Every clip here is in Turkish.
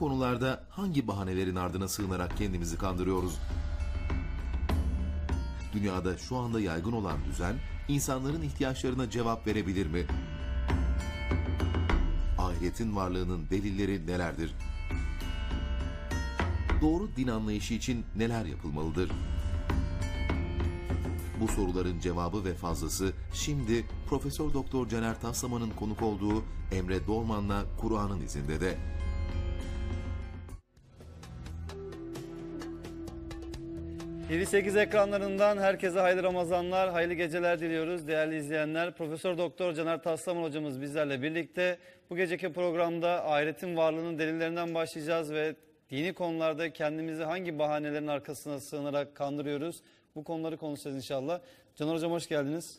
konularda hangi bahanelerin ardına sığınarak kendimizi kandırıyoruz? Dünyada şu anda yaygın olan düzen, insanların ihtiyaçlarına cevap verebilir mi? Ahiretin varlığının delilleri nelerdir? Doğru din anlayışı için neler yapılmalıdır? Bu soruların cevabı ve fazlası şimdi Profesör Doktor Caner Taslaman'ın konuk olduğu Emre Dorman'la Kur'an'ın izinde de. TV8 ekranlarından herkese hayırlı Ramazanlar, hayırlı geceler diliyoruz değerli izleyenler. Profesör Doktor Caner Taslaman hocamız bizlerle birlikte bu geceki programda ahiretin varlığının delillerinden başlayacağız ve dini konularda kendimizi hangi bahanelerin arkasına sığınarak kandırıyoruz? Bu konuları konuşacağız inşallah. Caner hocam hoş geldiniz.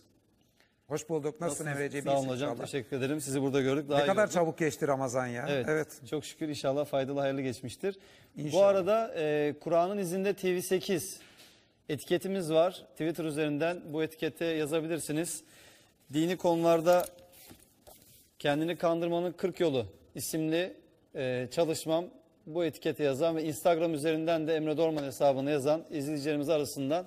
Hoş bulduk. Nasılsın Emre'ciğim? Sağ olun hocam. inşallah. Teşekkür ederim. Sizi burada gördük. Daha Ne kadar olduk. çabuk geçti Ramazan ya. Evet, Evet. Çok şükür inşallah faydalı hayırlı geçmiştir. Bu İnşallah. arada e, Kur'an'ın izinde TV8 etiketimiz var. Twitter üzerinden bu etikete yazabilirsiniz. Dini konularda kendini kandırmanın 40 yolu isimli e, çalışmam bu etikete yazan ve Instagram üzerinden de Emre Dorman hesabına yazan izleyicilerimiz arasından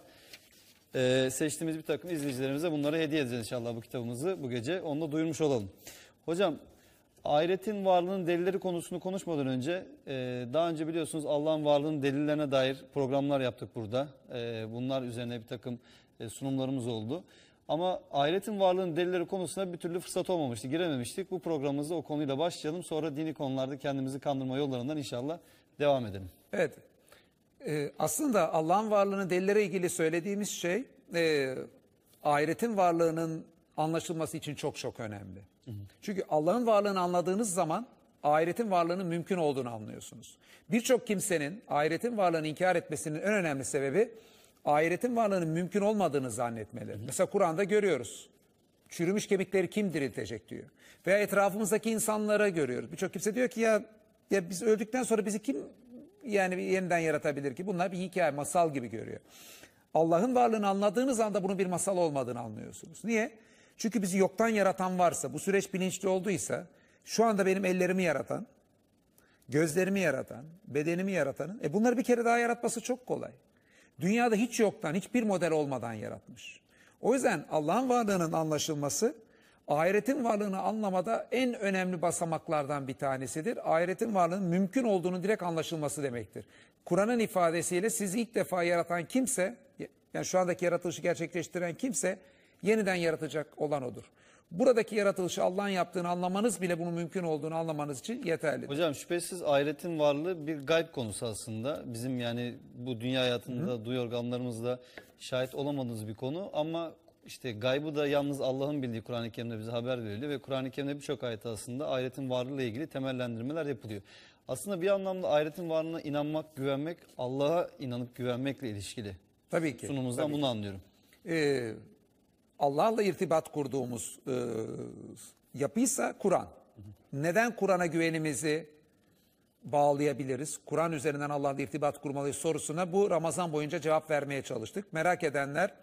e, seçtiğimiz bir takım izleyicilerimize bunları hediye edeceğiz inşallah bu kitabımızı bu gece. Onu da duyurmuş olalım. Hocam ahiretin varlığının delilleri konusunu konuşmadan önce e, daha önce biliyorsunuz Allah'ın varlığının delillerine dair programlar yaptık burada. E, bunlar üzerine bir takım e, sunumlarımız oldu. Ama ahiretin varlığının delilleri konusuna bir türlü fırsat olmamıştı, girememiştik. Bu programımızda o konuyla başlayalım. Sonra dini konularda kendimizi kandırma yollarından inşallah devam edelim. Evet. Ee, aslında Allah'ın varlığının delillere ilgili söylediğimiz şey e, ahiretin varlığının anlaşılması için çok çok önemli. Çünkü Allah'ın varlığını anladığınız zaman ahiretin varlığının mümkün olduğunu anlıyorsunuz. Birçok kimsenin ahiretin varlığını inkar etmesinin en önemli sebebi ahiretin varlığının mümkün olmadığını zannetmeleri. Mesela Kur'an'da görüyoruz. Çürümüş kemikleri kim diriltecek diyor. Veya etrafımızdaki insanlara görüyoruz. Birçok kimse diyor ki ya ya biz öldükten sonra bizi kim yani yeniden yaratabilir ki? Bunlar bir hikaye, masal gibi görüyor. Allah'ın varlığını anladığınız anda bunun bir masal olmadığını anlıyorsunuz. Niye? Çünkü bizi yoktan yaratan varsa, bu süreç bilinçli olduysa, şu anda benim ellerimi yaratan, gözlerimi yaratan, bedenimi yaratanın, e bunları bir kere daha yaratması çok kolay. Dünyada hiç yoktan, hiçbir model olmadan yaratmış. O yüzden Allah'ın varlığının anlaşılması, ahiretin varlığını anlamada en önemli basamaklardan bir tanesidir. Ahiretin varlığının mümkün olduğunu direkt anlaşılması demektir. Kur'an'ın ifadesiyle sizi ilk defa yaratan kimse, yani şu andaki yaratılışı gerçekleştiren kimse, yeniden yaratacak olan odur. Buradaki yaratılışı Allah'ın yaptığını anlamanız bile bunun mümkün olduğunu anlamanız için yeterlidir. Hocam şüphesiz ahiretin varlığı bir gayb konusu aslında. Bizim yani bu dünya hayatında duyu organlarımızla şahit olamadığımız bir konu ama işte gaybı da yalnız Allah'ın bildiği Kur'an-ı Kerim'de bize haber veriliyor ve Kur'an-ı Kerim'de birçok ayet aslında ahiretin varlığıyla ilgili temellendirmeler yapılıyor. Aslında bir anlamda ahiretin varlığına inanmak, güvenmek Allah'a inanıp güvenmekle ilişkili. Tabii ki. Sunumumuzdan tabii bunu anlıyorum. Ee, Allah'la irtibat kurduğumuz e, yapıysa Kur'an. Neden Kur'an'a güvenimizi bağlayabiliriz? Kur'an üzerinden Allah'la irtibat kurmalıyız sorusuna bu Ramazan boyunca cevap vermeye çalıştık. Merak edenler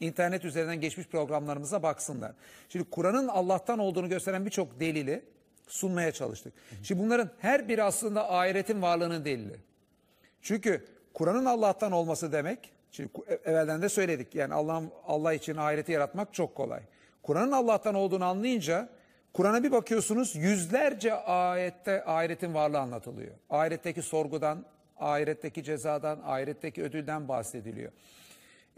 internet üzerinden geçmiş programlarımıza baksınlar. Şimdi Kur'an'ın Allah'tan olduğunu gösteren birçok delili sunmaya çalıştık. Şimdi bunların her biri aslında ahiretin varlığının delili. Çünkü Kur'an'ın Allah'tan olması demek, şimdi e- evvelden de söyledik yani Allah'ın Allah için ahireti yaratmak çok kolay. Kur'an'ın Allah'tan olduğunu anlayınca Kur'an'a bir bakıyorsunuz yüzlerce ayette ahiretin varlığı anlatılıyor. Ahiretteki sorgudan, ahiretteki cezadan, ahiretteki ödülden bahsediliyor.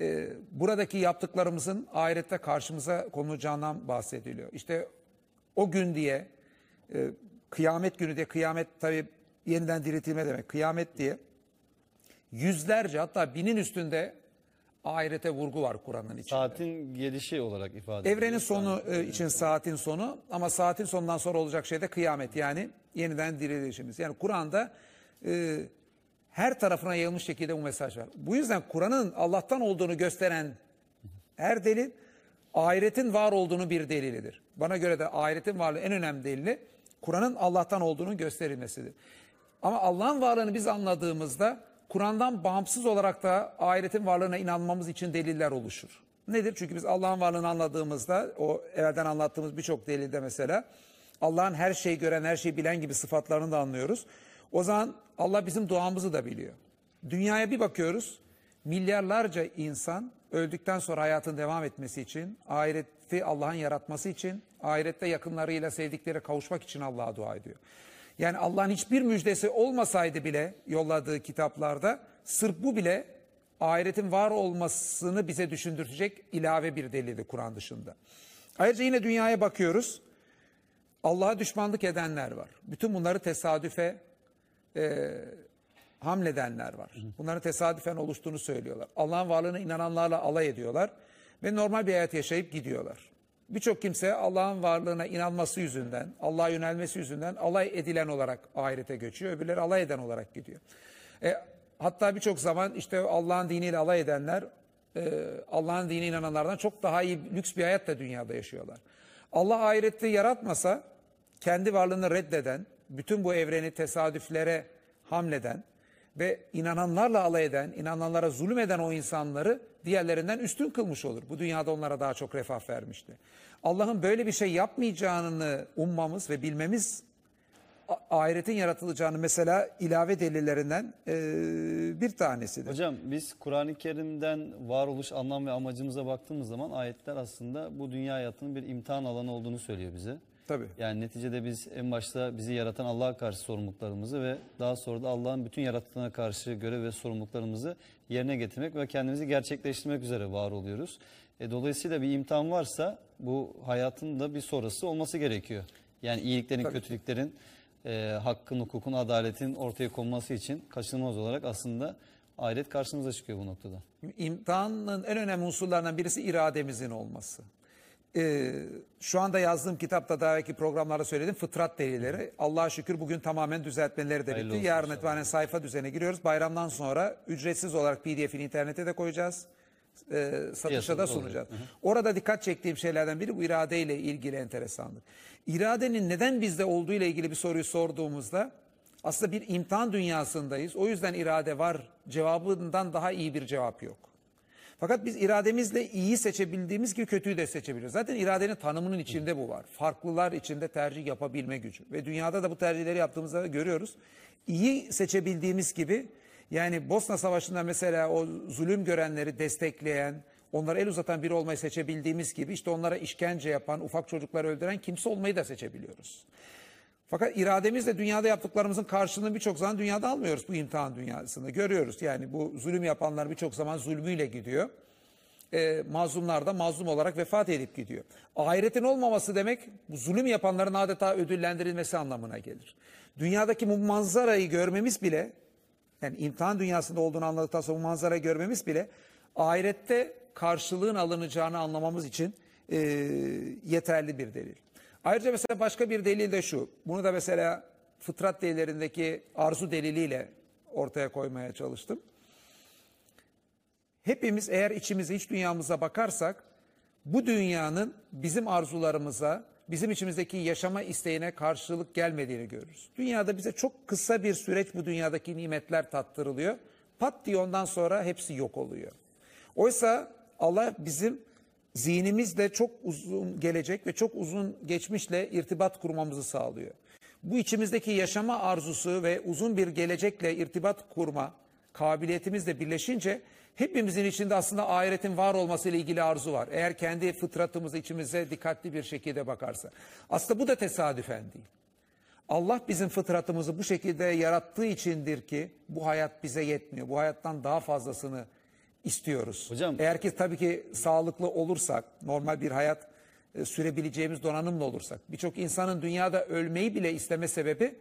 Ee, buradaki yaptıklarımızın ahirette karşımıza konulacağından bahsediliyor. İşte o gün diye, e, kıyamet günü diye, kıyamet tabii yeniden diriltilme demek, kıyamet diye yüzlerce hatta binin üstünde ahirete vurgu var Kur'an'ın içinde. Saatin gelişi olarak ifade ediyor. Evrenin sonu e, için saatin sonu ama saatin sonundan sonra olacak şey de kıyamet yani yeniden dirilişimiz. Yani Kur'an'da e, her tarafına yayılmış şekilde bu mesaj var. Bu yüzden Kur'an'ın Allah'tan olduğunu gösteren her delil ahiretin var olduğunu bir delilidir. Bana göre de ahiretin varlığı en önemli delili Kur'an'ın Allah'tan olduğunu gösterilmesidir. Ama Allah'ın varlığını biz anladığımızda Kur'an'dan bağımsız olarak da ahiretin varlığına inanmamız için deliller oluşur. Nedir? Çünkü biz Allah'ın varlığını anladığımızda o evvelden anlattığımız birçok delilde mesela Allah'ın her şeyi gören, her şeyi bilen gibi sıfatlarını da anlıyoruz. O zaman Allah bizim duamızı da biliyor. Dünyaya bir bakıyoruz. Milyarlarca insan öldükten sonra hayatın devam etmesi için, ahireti Allah'ın yaratması için, ahirette yakınlarıyla sevdikleri kavuşmak için Allah'a dua ediyor. Yani Allah'ın hiçbir müjdesi olmasaydı bile yolladığı kitaplarda sırf bu bile ahiretin var olmasını bize düşündürtecek ilave bir delildi Kur'an dışında. Ayrıca yine dünyaya bakıyoruz. Allah'a düşmanlık edenler var. Bütün bunları tesadüfe e, hamledenler var. Bunların tesadüfen oluştuğunu söylüyorlar. Allah'ın varlığına inananlarla alay ediyorlar ve normal bir hayat yaşayıp gidiyorlar. Birçok kimse Allah'ın varlığına inanması yüzünden, Allah'a yönelmesi yüzünden alay edilen olarak ahirete göçüyor. Öbürleri alay eden olarak gidiyor. E, hatta birçok zaman işte Allah'ın diniyle alay edenler e, Allah'ın dinine inananlardan çok daha iyi lüks bir hayat da dünyada yaşıyorlar. Allah ahireti yaratmasa kendi varlığını reddeden, bütün bu evreni tesadüflere hamleden ve inananlarla alay eden, inananlara zulüm eden o insanları diğerlerinden üstün kılmış olur. Bu dünyada onlara daha çok refah vermişti. Allah'ın böyle bir şey yapmayacağını ummamız ve bilmemiz ahiretin yaratılacağını mesela ilave delillerinden e, bir tanesidir. Hocam biz Kur'an-ı Kerim'den varoluş anlam ve amacımıza baktığımız zaman ayetler aslında bu dünya hayatının bir imtihan alanı olduğunu söylüyor bize. Tabii. Yani neticede biz en başta bizi yaratan Allah'a karşı sorumluluklarımızı ve daha sonra da Allah'ın bütün yarattığına karşı görev ve sorumluluklarımızı yerine getirmek ve kendimizi gerçekleştirmek üzere var oluyoruz. E, dolayısıyla bir imtihan varsa bu hayatın da bir sonrası olması gerekiyor. Yani iyiliklerin, kötülüklerin, e, hakkın, hukukun, adaletin ortaya konması için kaçınılmaz olarak aslında ahiret karşımıza çıkıyor bu noktada. İmtihanın en önemli unsurlarından birisi irademizin olması. Ee, şu anda yazdığım kitapta daha evvelki programlarda söyledim fıtrat delilleri. Allah'a şükür bugün tamamen düzeltmeleri de bitti. olsun Yarın itibaren sayfa düzene giriyoruz. Bayramdan sonra ücretsiz olarak pdf'ini internete de koyacağız. Ee, satışa da sunacağız. Orada dikkat çektiğim şeylerden biri bu iradeyle ilgili enteresanlık. İradenin neden bizde olduğu ile ilgili bir soruyu sorduğumuzda aslında bir imtihan dünyasındayız. O yüzden irade var cevabından daha iyi bir cevap yok. Fakat biz irademizle iyiyi seçebildiğimiz gibi kötüyü de seçebiliyoruz. Zaten iradenin tanımının içinde bu var. Farklılar içinde tercih yapabilme gücü. Ve dünyada da bu tercihleri yaptığımızda görüyoruz. İyi seçebildiğimiz gibi yani Bosna Savaşı'nda mesela o zulüm görenleri destekleyen, onlara el uzatan biri olmayı seçebildiğimiz gibi işte onlara işkence yapan, ufak çocukları öldüren kimse olmayı da seçebiliyoruz. Fakat irademizle dünyada yaptıklarımızın karşılığını birçok zaman dünyada almıyoruz bu imtihan dünyasında. Görüyoruz yani bu zulüm yapanlar birçok zaman zulmüyle gidiyor. E, mazlumlar da mazlum olarak vefat edip gidiyor. Ahiretin olmaması demek bu zulüm yapanların adeta ödüllendirilmesi anlamına gelir. Dünyadaki bu manzarayı görmemiz bile yani imtihan dünyasında olduğunu anladıktan sonra bu manzarayı görmemiz bile ahirette karşılığın alınacağını anlamamız için e, yeterli bir delil. Ayrıca mesela başka bir delil de şu. Bunu da mesela fıtrat delillerindeki arzu deliliyle ortaya koymaya çalıştım. Hepimiz eğer içimize, iç dünyamıza bakarsak bu dünyanın bizim arzularımıza, bizim içimizdeki yaşama isteğine karşılık gelmediğini görürüz. Dünyada bize çok kısa bir süreç bu dünyadaki nimetler tattırılıyor. Pat diye ondan sonra hepsi yok oluyor. Oysa Allah bizim zihnimizle çok uzun gelecek ve çok uzun geçmişle irtibat kurmamızı sağlıyor. Bu içimizdeki yaşama arzusu ve uzun bir gelecekle irtibat kurma kabiliyetimizle birleşince hepimizin içinde aslında ahiretin var olması ile ilgili arzu var. Eğer kendi fıtratımız içimize dikkatli bir şekilde bakarsa. Aslında bu da tesadüfen değil. Allah bizim fıtratımızı bu şekilde yarattığı içindir ki bu hayat bize yetmiyor. Bu hayattan daha fazlasını istiyoruz. Hocam- Eğer ki tabii ki sağlıklı olursak, normal bir hayat e, sürebileceğimiz donanımlı olursak. Birçok insanın dünyada ölmeyi bile isteme sebebi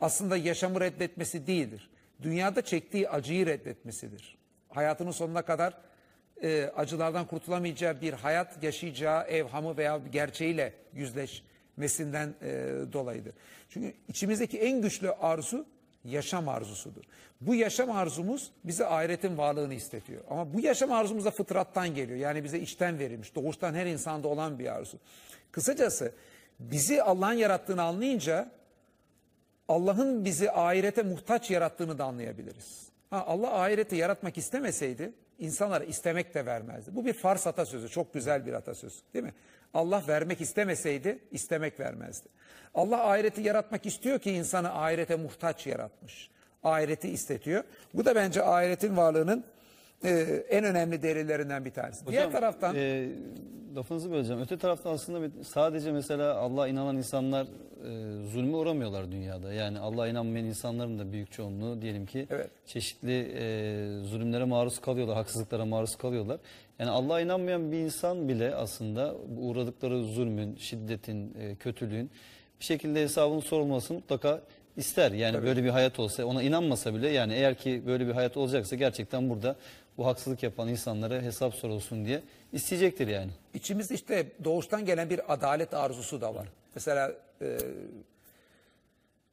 aslında yaşamı reddetmesi değildir. Dünyada çektiği acıyı reddetmesidir. Hayatının sonuna kadar e, acılardan kurtulamayacağı bir hayat yaşayacağı evhamı veya gerçeğiyle yüzleşmesinden e, dolayıdır. Çünkü içimizdeki en güçlü arzu yaşam arzusudur. Bu yaşam arzumuz bize ahiretin varlığını istetiyor. Ama bu yaşam arzumuz da fıtrattan geliyor. Yani bize içten verilmiş, doğuştan her insanda olan bir arzu. Kısacası bizi Allah'ın yarattığını anlayınca Allah'ın bizi ahirete muhtaç yarattığını da anlayabiliriz. Ha, Allah ahireti yaratmak istemeseydi insanlara istemek de vermezdi. Bu bir Fars atasözü, çok güzel bir atasöz değil mi? Allah vermek istemeseydi istemek vermezdi. Allah ahireti yaratmak istiyor ki insanı ahirete muhtaç yaratmış. Ahireti istetiyor. Bu da bence ahiretin varlığının e, en önemli değerlerinden bir tanesi. Diğer Hocam, taraftan e, lafınızı böleceğim. Öte taraftan aslında sadece mesela Allah'a inanan insanlar e, zulme uğramıyorlar dünyada. Yani Allah'a inanmayan insanların da büyük çoğunluğu diyelim ki Evet. çeşitli e, zulümlere maruz kalıyorlar, haksızlıklara maruz kalıyorlar. Yani Allah'a inanmayan bir insan bile aslında uğradıkları zulmün, şiddetin, e, kötülüğün bir şekilde hesabının sorulmasını mutlaka ister. Yani böyle bir hayat olsa ona inanmasa bile yani eğer ki böyle bir hayat olacaksa gerçekten burada bu haksızlık yapan insanlara hesap sorulsun diye isteyecektir yani. İçimizde işte doğuştan gelen bir adalet arzusu da var. Mesela e,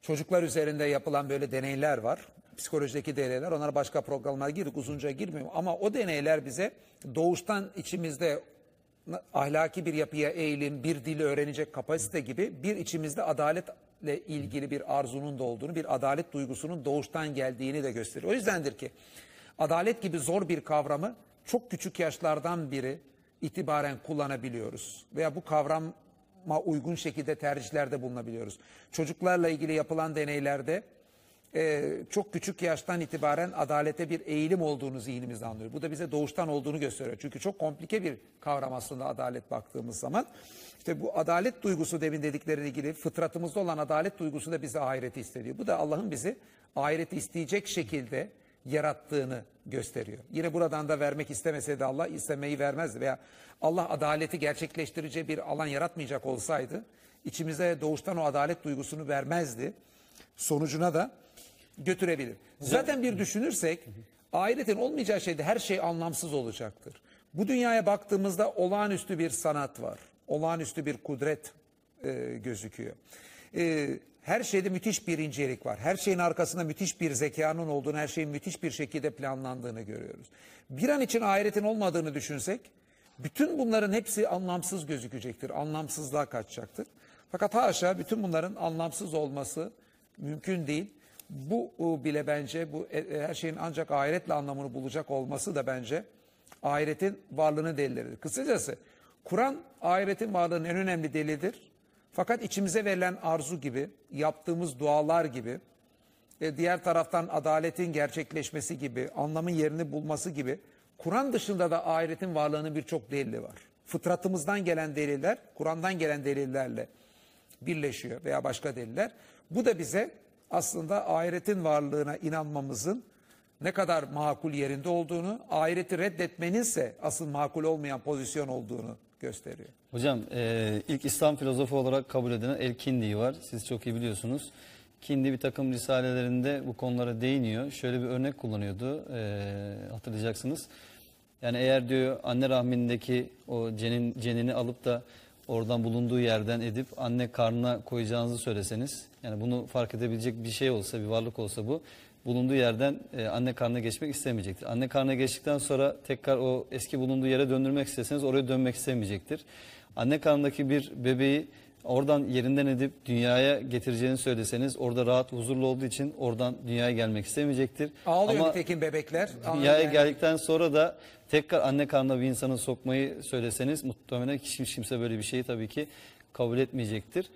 çocuklar üzerinde yapılan böyle deneyler var. Psikolojideki deneyler. Onlara başka programlara girdik. Uzunca girmiyorum. Ama o deneyler bize doğuştan içimizde ahlaki bir yapıya eğilim, bir dili öğrenecek kapasite gibi bir içimizde adaletle ilgili bir arzunun da olduğunu, bir adalet duygusunun doğuştan geldiğini de gösteriyor. O yüzdendir ki adalet gibi zor bir kavramı çok küçük yaşlardan biri itibaren kullanabiliyoruz. Veya bu kavrama uygun şekilde tercihlerde bulunabiliyoruz. Çocuklarla ilgili yapılan deneylerde e, çok küçük yaştan itibaren adalete bir eğilim olduğunu zihnimizde anlıyoruz. Bu da bize doğuştan olduğunu gösteriyor. Çünkü çok komplike bir kavram aslında adalet baktığımız zaman. İşte bu adalet duygusu demin dedikleri ilgili fıtratımızda olan adalet duygusu da bize ahireti istediyor. Bu da Allah'ın bizi ahireti isteyecek şekilde yarattığını gösteriyor. Yine buradan da vermek istemeseydi Allah istemeyi vermezdi veya Allah adaleti gerçekleştireceği bir alan yaratmayacak olsaydı içimize doğuştan o adalet duygusunu vermezdi. Sonucuna da götürebilir. Zaten bir düşünürsek ahiretin olmayacağı şeyde her şey anlamsız olacaktır. Bu dünyaya baktığımızda olağanüstü bir sanat var. Olağanüstü bir kudret e, gözüküyor. E, her şeyde müthiş bir incelik var. Her şeyin arkasında müthiş bir zekanın olduğunu, her şeyin müthiş bir şekilde planlandığını görüyoruz. Bir an için ahiretin olmadığını düşünsek, bütün bunların hepsi anlamsız gözükecektir. Anlamsızlığa kaçacaktır. Fakat haşa bütün bunların anlamsız olması mümkün değil. Bu bile bence bu e, e, her şeyin ancak ahiretle anlamını bulacak olması da bence ahiretin varlığının delilleridir. Kısacası Kur'an ahiretin varlığının en önemli delilidir. Fakat içimize verilen arzu gibi, yaptığımız dualar gibi, e, diğer taraftan adaletin gerçekleşmesi gibi, anlamın yerini bulması gibi Kur'an dışında da ahiretin varlığının birçok delili var. Fıtratımızdan gelen deliller, Kur'an'dan gelen delillerle birleşiyor veya başka deliller. Bu da bize aslında ahiretin varlığına inanmamızın ne kadar makul yerinde olduğunu, ahireti reddetmeninse asıl makul olmayan pozisyon olduğunu gösteriyor. Hocam e, ilk İslam filozofu olarak kabul edilen El Kindi var. Siz çok iyi biliyorsunuz. Kindi bir takım risalelerinde bu konulara değiniyor. Şöyle bir örnek kullanıyordu. e, hatırlayacaksınız. Yani eğer diyor anne rahmindeki o cenin, cenini alıp da oradan bulunduğu yerden edip anne karnına koyacağınızı söyleseniz yani bunu fark edebilecek bir şey olsa bir varlık olsa bu bulunduğu yerden e, anne karnına geçmek istemeyecektir. Anne karnına geçtikten sonra tekrar o eski bulunduğu yere döndürmek isteseniz oraya dönmek istemeyecektir. Anne karnındaki bir bebeği oradan yerinden edip dünyaya getireceğini söyleseniz orada rahat huzurlu olduğu için oradan dünyaya gelmek istemeyecektir. Ağlıyor Ama nitekim bebekler. dünyaya Yani- geldikten sonra da tekrar anne karnına bir insanı sokmayı söyleseniz muhtemelen hiç kimse böyle bir şeyi tabii ki kabul etmeyecektir.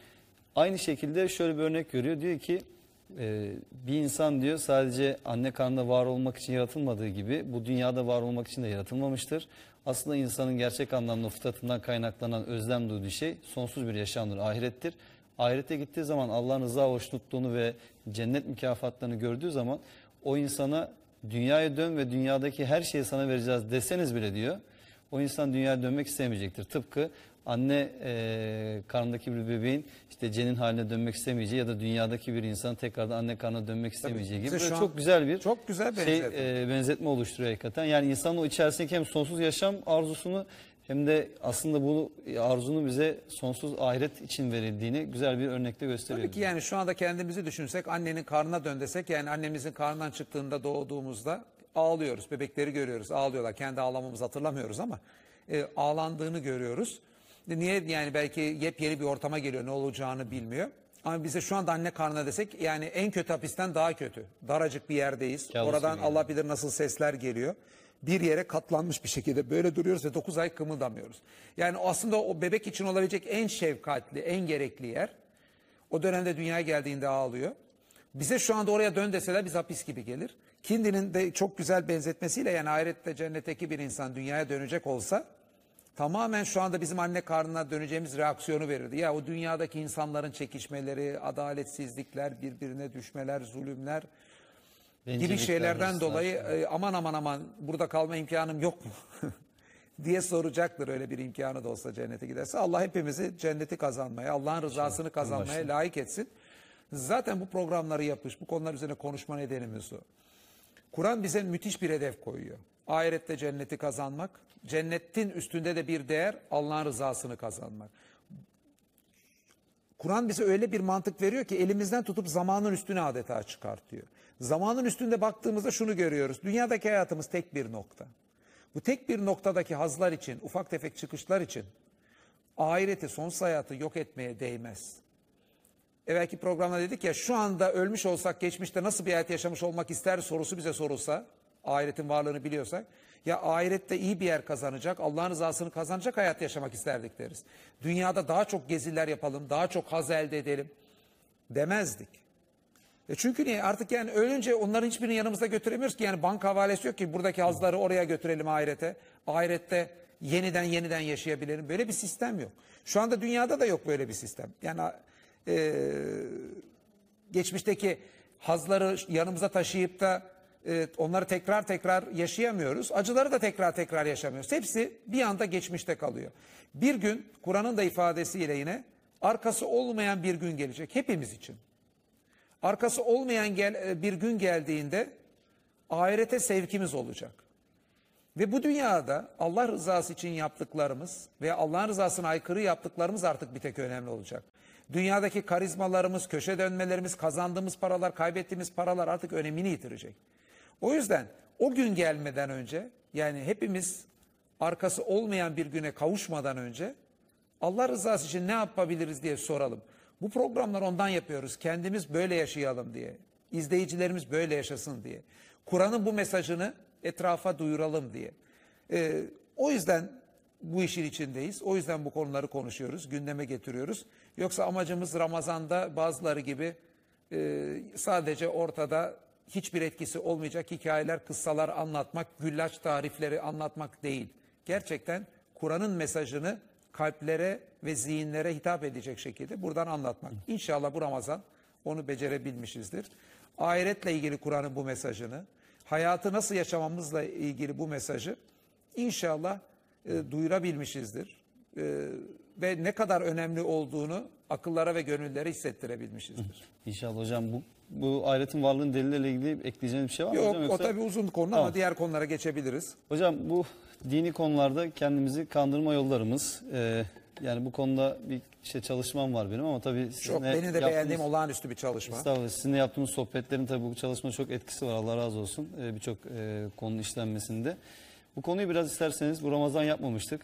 Aynı şekilde şöyle bir örnek görüyor. Diyor ki e, bir insan diyor sadece anne karnında var olmak için yaratılmadığı gibi bu dünyada var olmak için de yaratılmamıştır. Aslında insanın gerçek anlamda fıtratından kaynaklanan özlem duyduğu şey sonsuz bir yaşamdır, ahirettir. Ahirete gittiği zaman Allah'ın rıza hoşnutluğunu ve cennet mükafatlarını gördüğü zaman o insana dünyaya dön ve dünyadaki her şeyi sana vereceğiz deseniz bile diyor o insan dünyaya dönmek istemeyecektir. Tıpkı anne e, karnındaki bir bebeğin işte cenin haline dönmek istemeyeceği ya da dünyadaki bir insan tekrardan anne karnına dönmek istemeyeceği gibi böyle çok güzel bir çok güzel şey, benzetme. e, benzetme oluşturuyor hakikaten. Yani insanın o içerisindeki hem sonsuz yaşam arzusunu hem de aslında bu arzunun bize sonsuz ahiret için verildiğini güzel bir örnekle gösteriyor. Tabii ki yani şu anda kendimizi düşünsek annenin karnına dön desek yani annemizin karnından çıktığında doğduğumuzda ağlıyoruz. Bebekleri görüyoruz ağlıyorlar. Kendi ağlamamızı hatırlamıyoruz ama e, ağlandığını görüyoruz. Niye yani belki yepyeni bir ortama geliyor ne olacağını bilmiyor. Ama bize şu anda anne karnına desek yani en kötü hapisten daha kötü. Daracık bir yerdeyiz. Kabus Oradan gibi. Allah bilir nasıl sesler geliyor. Bir yere katlanmış bir şekilde böyle duruyoruz ve 9 ay kımıldamıyoruz. Yani aslında o bebek için olabilecek en şefkatli, en gerekli yer. O dönemde dünyaya geldiğinde ağlıyor. Bize şu anda oraya dön deseler biz hapis gibi gelir. Kindi'nin de çok güzel benzetmesiyle yani ahirette cennetteki bir insan dünyaya dönecek olsa tamamen şu anda bizim anne karnına döneceğimiz reaksiyonu verirdi. Ya o dünyadaki insanların çekişmeleri, adaletsizlikler, birbirine düşmeler, zulümler gibi şeylerden dolayı e, aman aman aman burada kalma imkanım yok mu? diye soracaktır öyle bir imkanı da olsa cennete giderse. Allah hepimizi cenneti kazanmaya, Allah'ın rızasını kazanmaya layık etsin. Zaten bu programları yapış, bu konular üzerine konuşma nedenimiz o. Kur'an bize müthiş bir hedef koyuyor. Ahirette cenneti kazanmak, cennetin üstünde de bir değer Allah'ın rızasını kazanmak. Kur'an bize öyle bir mantık veriyor ki elimizden tutup zamanın üstüne adeta çıkartıyor. Zamanın üstünde baktığımızda şunu görüyoruz. Dünyadaki hayatımız tek bir nokta. Bu tek bir noktadaki hazlar için, ufak tefek çıkışlar için ahireti, sonsuz hayatı yok etmeye değmez. Evvelki programda dedik ya şu anda ölmüş olsak geçmişte nasıl bir hayat yaşamış olmak ister sorusu bize sorulsa ahiretin varlığını biliyorsak ya ahirette iyi bir yer kazanacak Allah'ın rızasını kazanacak hayat yaşamak isterdik deriz. Dünyada daha çok geziler yapalım daha çok haz elde edelim demezdik. E çünkü niye artık yani ölünce onların hiçbirini yanımızda götüremiyoruz ki yani banka havalesi yok ki buradaki hazları oraya götürelim ahirete. Ahirette yeniden yeniden yaşayabilelim. Böyle bir sistem yok. Şu anda dünyada da yok böyle bir sistem. Yani e, geçmişteki hazları yanımıza taşıyıp da e, onları tekrar tekrar yaşayamıyoruz. Acıları da tekrar tekrar yaşamıyoruz. Hepsi bir anda geçmişte kalıyor. Bir gün Kur'an'ın da ifadesiyle yine arkası olmayan bir gün gelecek hepimiz için. Arkası olmayan gel, e, bir gün geldiğinde ahirete sevkimiz olacak. Ve bu dünyada Allah rızası için yaptıklarımız ve Allah'ın rızasına aykırı yaptıklarımız artık bir tek önemli olacak. Dünyadaki karizmalarımız, köşe dönmelerimiz, kazandığımız paralar, kaybettiğimiz paralar artık önemini yitirecek. O yüzden o gün gelmeden önce yani hepimiz arkası olmayan bir güne kavuşmadan önce Allah rızası için ne yapabiliriz diye soralım. Bu programlar ondan yapıyoruz. Kendimiz böyle yaşayalım diye. İzleyicilerimiz böyle yaşasın diye. Kur'an'ın bu mesajını etrafa duyuralım diye. Ee, o yüzden bu işin içindeyiz. O yüzden bu konuları konuşuyoruz, gündeme getiriyoruz. Yoksa amacımız Ramazan'da bazıları gibi e, sadece ortada hiçbir etkisi olmayacak hikayeler, kıssalar anlatmak, güllaç tarifleri anlatmak değil. Gerçekten Kur'an'ın mesajını kalplere ve zihinlere hitap edecek şekilde buradan anlatmak. İnşallah bu Ramazan onu becerebilmişizdir. Ahiretle ilgili Kur'an'ın bu mesajını, hayatı nasıl yaşamamızla ilgili bu mesajı inşallah e, duyurabilmişizdir. E, ve ne kadar önemli olduğunu akıllara ve gönüllere hissettirebilmişizdir. İnşallah hocam bu bu ahiretin varlığının delilleriyle ilgili ekleyeceğiniz bir şey var mı Yok hocam? o Yoksa- tabii uzun konu ama Tamam. diğer konulara geçebiliriz. Hocam bu dini konularda kendimizi kandırma yollarımız. e, yani bu konuda bir işte çalışmam var benim ama tabii Çok sizinle benim de yaptığımız- beğendiğim olağanüstü bir çalışma. Estağfurullah. Sizinle yaptığımız sohbetlerin tabii bu çalışmada çok etkisi var. Allah razı olsun. Ee, Birçok e, konunun işlenmesinde. Bu konuyu biraz isterseniz bu Ramazan yapmamıştık.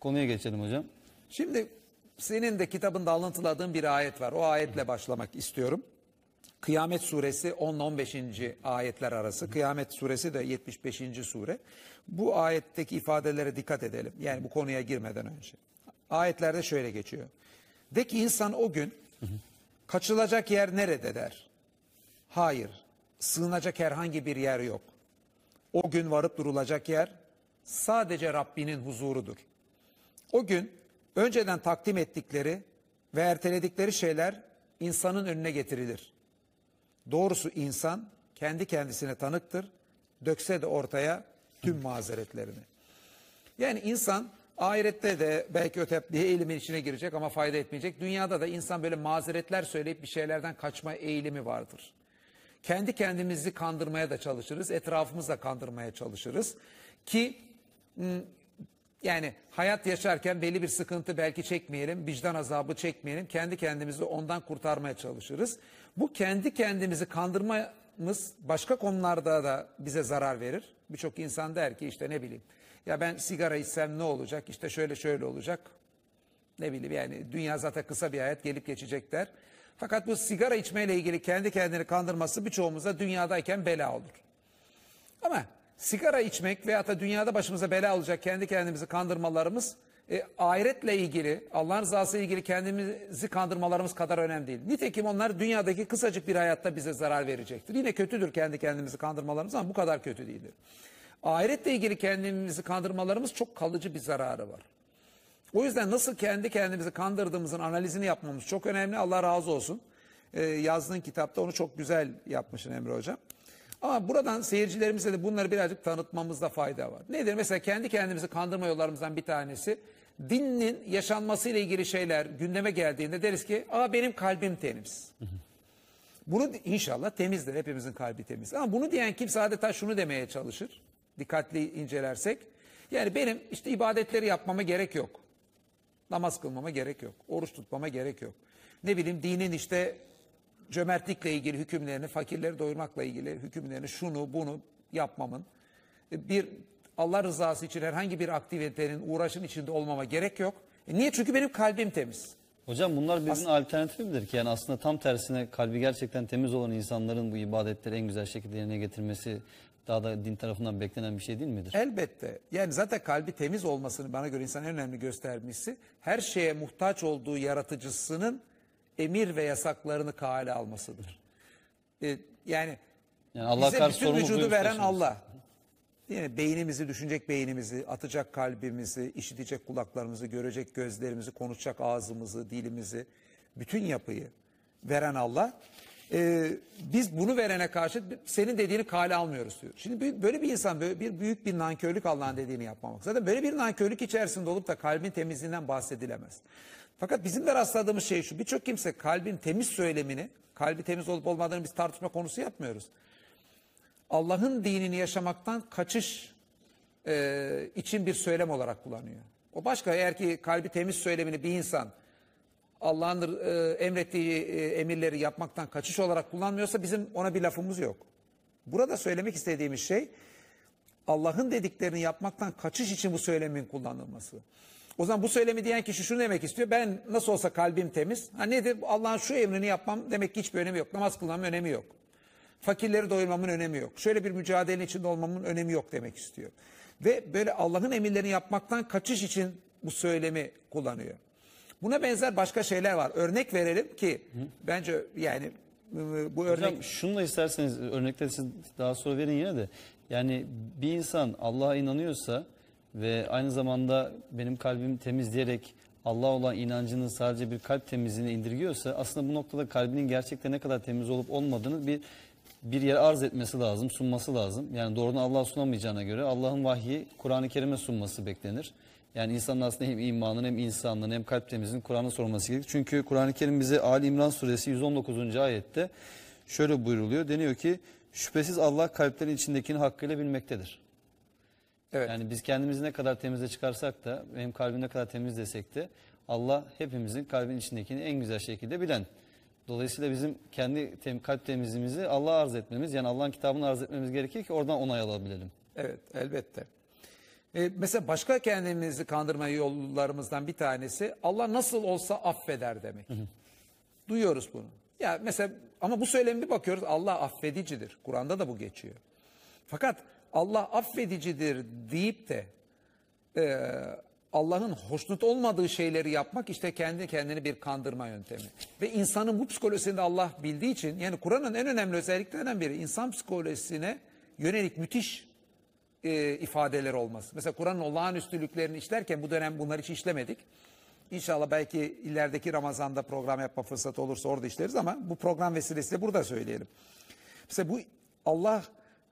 Konuya geçelim hocam. Şimdi senin de kitabında alıntıladığın bir ayet var. O ayetle başlamak istiyorum. Kıyamet suresi 10-15. ayetler arası. Kıyamet suresi de 75. sure. Bu ayetteki ifadelere dikkat edelim. Yani bu konuya girmeden önce. Ayetlerde şöyle geçiyor. De ki insan o gün kaçılacak yer nerede der. Hayır, sığınacak herhangi bir yer yok. O gün varıp durulacak yer sadece Rabbinin huzurudur. O gün önceden takdim ettikleri ve erteledikleri şeyler insanın önüne getirilir. Doğrusu insan kendi kendisine tanıktır, dökse de ortaya tüm mazeretlerini. Yani insan Ahirette de belki ötep bir eğilimin içine girecek ama fayda etmeyecek. Dünyada da insan böyle mazeretler söyleyip bir şeylerden kaçma eğilimi vardır. Kendi kendimizi kandırmaya da çalışırız, etrafımızı da kandırmaya çalışırız. Ki m, yani hayat yaşarken belli bir sıkıntı belki çekmeyelim, vicdan azabı çekmeyelim. Kendi kendimizi ondan kurtarmaya çalışırız. Bu kendi kendimizi kandırmamız başka konularda da bize zarar verir. Birçok insan der ki işte ne bileyim ya ben sigara içsem ne olacak işte şöyle şöyle olacak. Ne bileyim yani dünya zaten kısa bir hayat gelip geçecek der. Fakat bu sigara içmeyle ilgili kendi kendini kandırması birçoğumuza dünyadayken bela olur. Ama sigara içmek veyahut da dünyada başımıza bela olacak kendi kendimizi kandırmalarımız e, ahiretle ilgili, Allah'ın rızası ile ilgili kendimizi kandırmalarımız kadar önemli değil. Nitekim onlar dünyadaki kısacık bir hayatta bize zarar verecektir. Yine kötüdür kendi kendimizi kandırmalarımız ama bu kadar kötü değildir. Ahiretle ilgili kendimizi kandırmalarımız çok kalıcı bir zararı var. O yüzden nasıl kendi kendimizi kandırdığımızın analizini yapmamız çok önemli. Allah razı olsun. Ee, yazdığın kitapta onu çok güzel yapmışsın Emre Hocam. Ama buradan seyircilerimize de bunları birazcık tanıtmamızda fayda var. Nedir? Mesela kendi kendimizi kandırma yollarımızdan bir tanesi dinin yaşanmasıyla ilgili şeyler gündeme geldiğinde deriz ki Aa, benim kalbim temiz. Bunu inşallah temizdir. Hepimizin kalbi temiz. Ama bunu diyen kimse adeta şunu demeye çalışır. Dikkatli incelersek. Yani benim işte ibadetleri yapmama gerek yok. Namaz kılmama gerek yok. Oruç tutmama gerek yok. Ne bileyim dinin işte cömertlikle ilgili hükümlerini, fakirleri doyurmakla ilgili hükümlerini, şunu bunu yapmamın, e, bir Allah rızası için herhangi bir aktivitenin, uğraşın içinde olmama gerek yok. E niye? Çünkü benim kalbim temiz. Hocam bunlar birbirinin alternatifi midir ki? Yani aslında tam tersine kalbi gerçekten temiz olan insanların bu ibadetleri en güzel şekilde yerine getirmesi daha da din tarafından beklenen bir şey değil midir? Elbette. Yani zaten kalbi temiz olmasını bana göre insan en önemli göstermişsi her şeye muhtaç olduğu yaratıcısının emir ve yasaklarını kale almasıdır. E, yani, Yani Allah bize bütün vücudu veren. Allah. Yani beynimizi, düşünecek beynimizi, atacak kalbimizi, işitecek kulaklarımızı, görecek gözlerimizi, konuşacak ağzımızı, dilimizi, bütün yapıyı veren Allah. Ee, biz bunu verene karşı senin dediğini kale almıyoruz diyor. Şimdi böyle bir insan böyle bir büyük bir nankörlük Allah'ın dediğini yapmamak. Zaten böyle bir nankörlük içerisinde olup da kalbin temizliğinden bahsedilemez. Fakat bizim de rastladığımız şey şu. Birçok kimse kalbin temiz söylemini, kalbi temiz olup olmadığını biz tartışma konusu yapmıyoruz. Allah'ın dinini yaşamaktan kaçış e, için bir söylem olarak kullanıyor. O başka eğer ki kalbi temiz söylemini bir insan Allah'ın e, emrettiği e, emirleri yapmaktan kaçış olarak kullanmıyorsa bizim ona bir lafımız yok. Burada söylemek istediğimiz şey Allah'ın dediklerini yapmaktan kaçış için bu söylemin kullanılması. O zaman bu söylemi diyen kişi şunu demek istiyor. Ben nasıl olsa kalbim temiz. Ha nedir? Allah'ın şu emrini yapmam demek ki hiçbir önemi yok. Namaz kılmamın önemi yok. Fakirleri doyurmamın önemi yok. Şöyle bir mücadele içinde olmamın önemi yok demek istiyor. Ve böyle Allah'ın emirlerini yapmaktan kaçış için bu söylemi kullanıyor. Buna benzer başka şeyler var. Örnek verelim ki bence yani e, bu örnek Hocam şunu da isterseniz örnekleri siz daha sonra verin yine de. Yani bir insan Allah'a inanıyorsa ve aynı zamanda benim kalbim temiz diyerek Allah'a olan inancının sadece bir kalp temizliğine indirgiyorsa aslında bu noktada kalbinin gerçekten ne kadar temiz olup olmadığını bir bir yere arz etmesi lazım, sunması lazım. Yani doğrudan Allah'a sunamayacağına göre Allah'ın vahyi Kur'an-ı Kerim'e sunması beklenir. Yani insanın aslında hem imanın hem insanlığın hem kalp temizliğinin Kur'an'a sorulması gerekir. Çünkü Kur'an-ı Kerim bize Ali İmran suresi 119. ayette şöyle buyruluyor. Deniyor ki şüphesiz Allah kalplerin içindekini hakkıyla bilmektedir. Evet. Yani biz kendimizi ne kadar temize çıkarsak da hem kalbi ne kadar temiz desek de Allah hepimizin kalbin içindekini en güzel şekilde bilen. Dolayısıyla bizim kendi tem, kalp temizliğimizi Allah'a arz etmemiz yani Allah'ın kitabını arz etmemiz gerekir ki oradan onay alabilelim. Evet, elbette. Ee, mesela başka kendimizi kandırma yollarımızdan bir tanesi Allah nasıl olsa affeder demek. Duyuyoruz bunu. Ya mesela ama bu söylemi bir bakıyoruz Allah affedicidir. Kur'an'da da bu geçiyor. Fakat Allah affedicidir deyip de e, Allah'ın hoşnut olmadığı şeyleri yapmak işte kendi kendini bir kandırma yöntemi. Ve insanın bu psikolojisinde Allah bildiği için yani Kur'an'ın en önemli özelliklerinden biri insan psikolojisine yönelik müthiş e, ifadeler olması. Mesela Kur'an'ın olağanüstülüklerini işlerken bu dönem bunları hiç işlemedik. İnşallah belki ilerideki Ramazan'da program yapma fırsatı olursa orada işleriz ama bu program vesilesiyle burada söyleyelim. Mesela bu Allah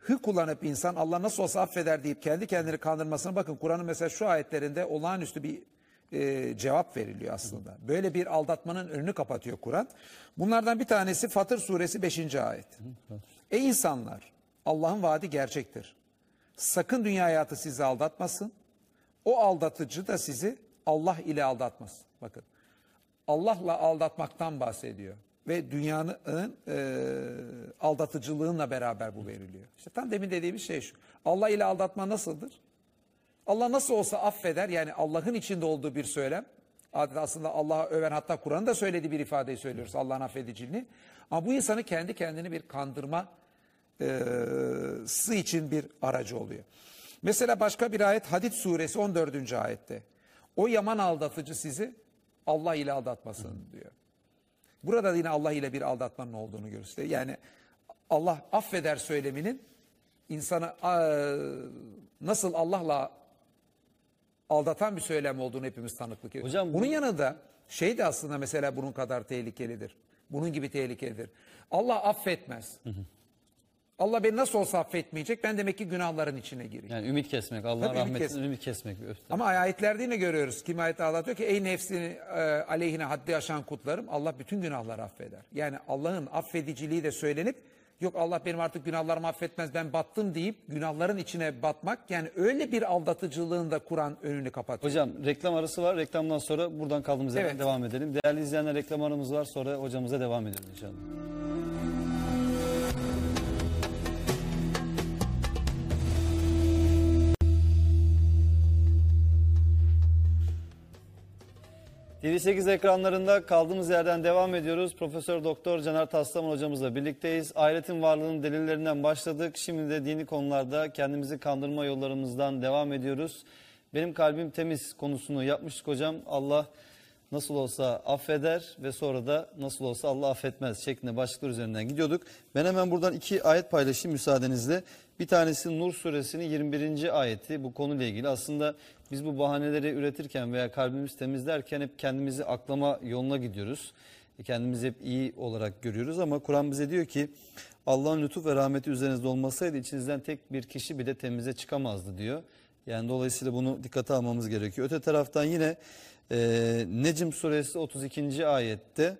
hı kullanıp insan Allah nasıl olsa affeder deyip kendi kendini kandırmasına bakın Kur'an'ın mesela şu ayetlerinde olağanüstü bir e, cevap veriliyor aslında. Böyle bir aldatmanın önünü kapatıyor Kur'an. Bunlardan bir tanesi Fatır suresi 5. ayet. Ey insanlar Allah'ın vaadi gerçektir. Sakın dünya hayatı sizi aldatmasın. O aldatıcı da sizi Allah ile aldatmasın. Bakın Allah'la aldatmaktan bahsediyor. Ve dünyanın e, aldatıcılığınla beraber bu veriliyor. İşte tam demin dediğimiz şey şu. Allah ile aldatma nasıldır? Allah nasıl olsa affeder. Yani Allah'ın içinde olduğu bir söylem. Adeta aslında Allah'a öven hatta Kur'an'ın da söylediği bir ifadeyi söylüyoruz. Allah'ın affediciliğini. Ama bu insanı kendi kendini bir kandırma e, sı için bir aracı oluyor. Mesela başka bir ayet Hadid suresi 14. ayette. O yaman aldatıcı sizi Allah ile aldatmasın diyor. Burada da yine Allah ile bir aldatmanın olduğunu görüyoruz. Yani Allah affeder söyleminin insanı nasıl Allah'la aldatan bir söylem olduğunu hepimiz tanıklık ediyoruz. Hocam bu- bunun yanında şey de aslında mesela bunun kadar tehlikelidir. Bunun gibi tehlikelidir. Allah affetmez. Allah beni nasıl olsa affetmeyecek. Ben demek ki günahların içine gireyim. Yani ümit kesmek, Allah'ın Tabii ümit rahmetinden kesmek. ümit kesmek. Öf, Ama ayetlerde yine görüyoruz. Kim ayette Allah diyor ki ey nefsini e, aleyhine haddi aşan kutlarım. Allah bütün günahları affeder. Yani Allah'ın affediciliği de söylenip yok Allah benim artık günahlarımı affetmez ben battım deyip günahların içine batmak yani öyle bir aldatıcılığın da Kur'an önünü kapatıyor. Hocam reklam arası var. Reklamdan sonra buradan kaldığımız yerden Evet. devam edelim. Değerli izleyenler reklam aramız var. Sonra hocamıza devam edelim inşallah. TV8 ekranlarında kaldığımız yerden devam ediyoruz. Profesör Doktor Caner Taslaman hocamızla birlikteyiz. Ahiretin varlığının delillerinden başladık. Şimdi de dini konularda kendimizi kandırma yollarımızdan devam ediyoruz. Benim kalbim temiz konusunu yapmıştık hocam. Allah nasıl olsa affeder ve sonra da nasıl olsa Allah affetmez şeklinde başlıklar üzerinden gidiyorduk. Ben hemen buradan iki ayet paylaşayım müsaadenizle. Bir tanesi Nur suresinin 21. ayeti bu konuyla ilgili. Aslında biz bu bahaneleri üretirken veya kalbimiz temizlerken hep kendimizi aklama yoluna gidiyoruz. Kendimizi hep iyi olarak görüyoruz ama Kur'an bize diyor ki Allah'ın lütuf ve rahmeti üzerinizde olmasaydı içinizden tek bir kişi bile temize çıkamazdı diyor. Yani dolayısıyla bunu dikkate almamız gerekiyor. Öte taraftan yine e, Necm suresi 32. ayette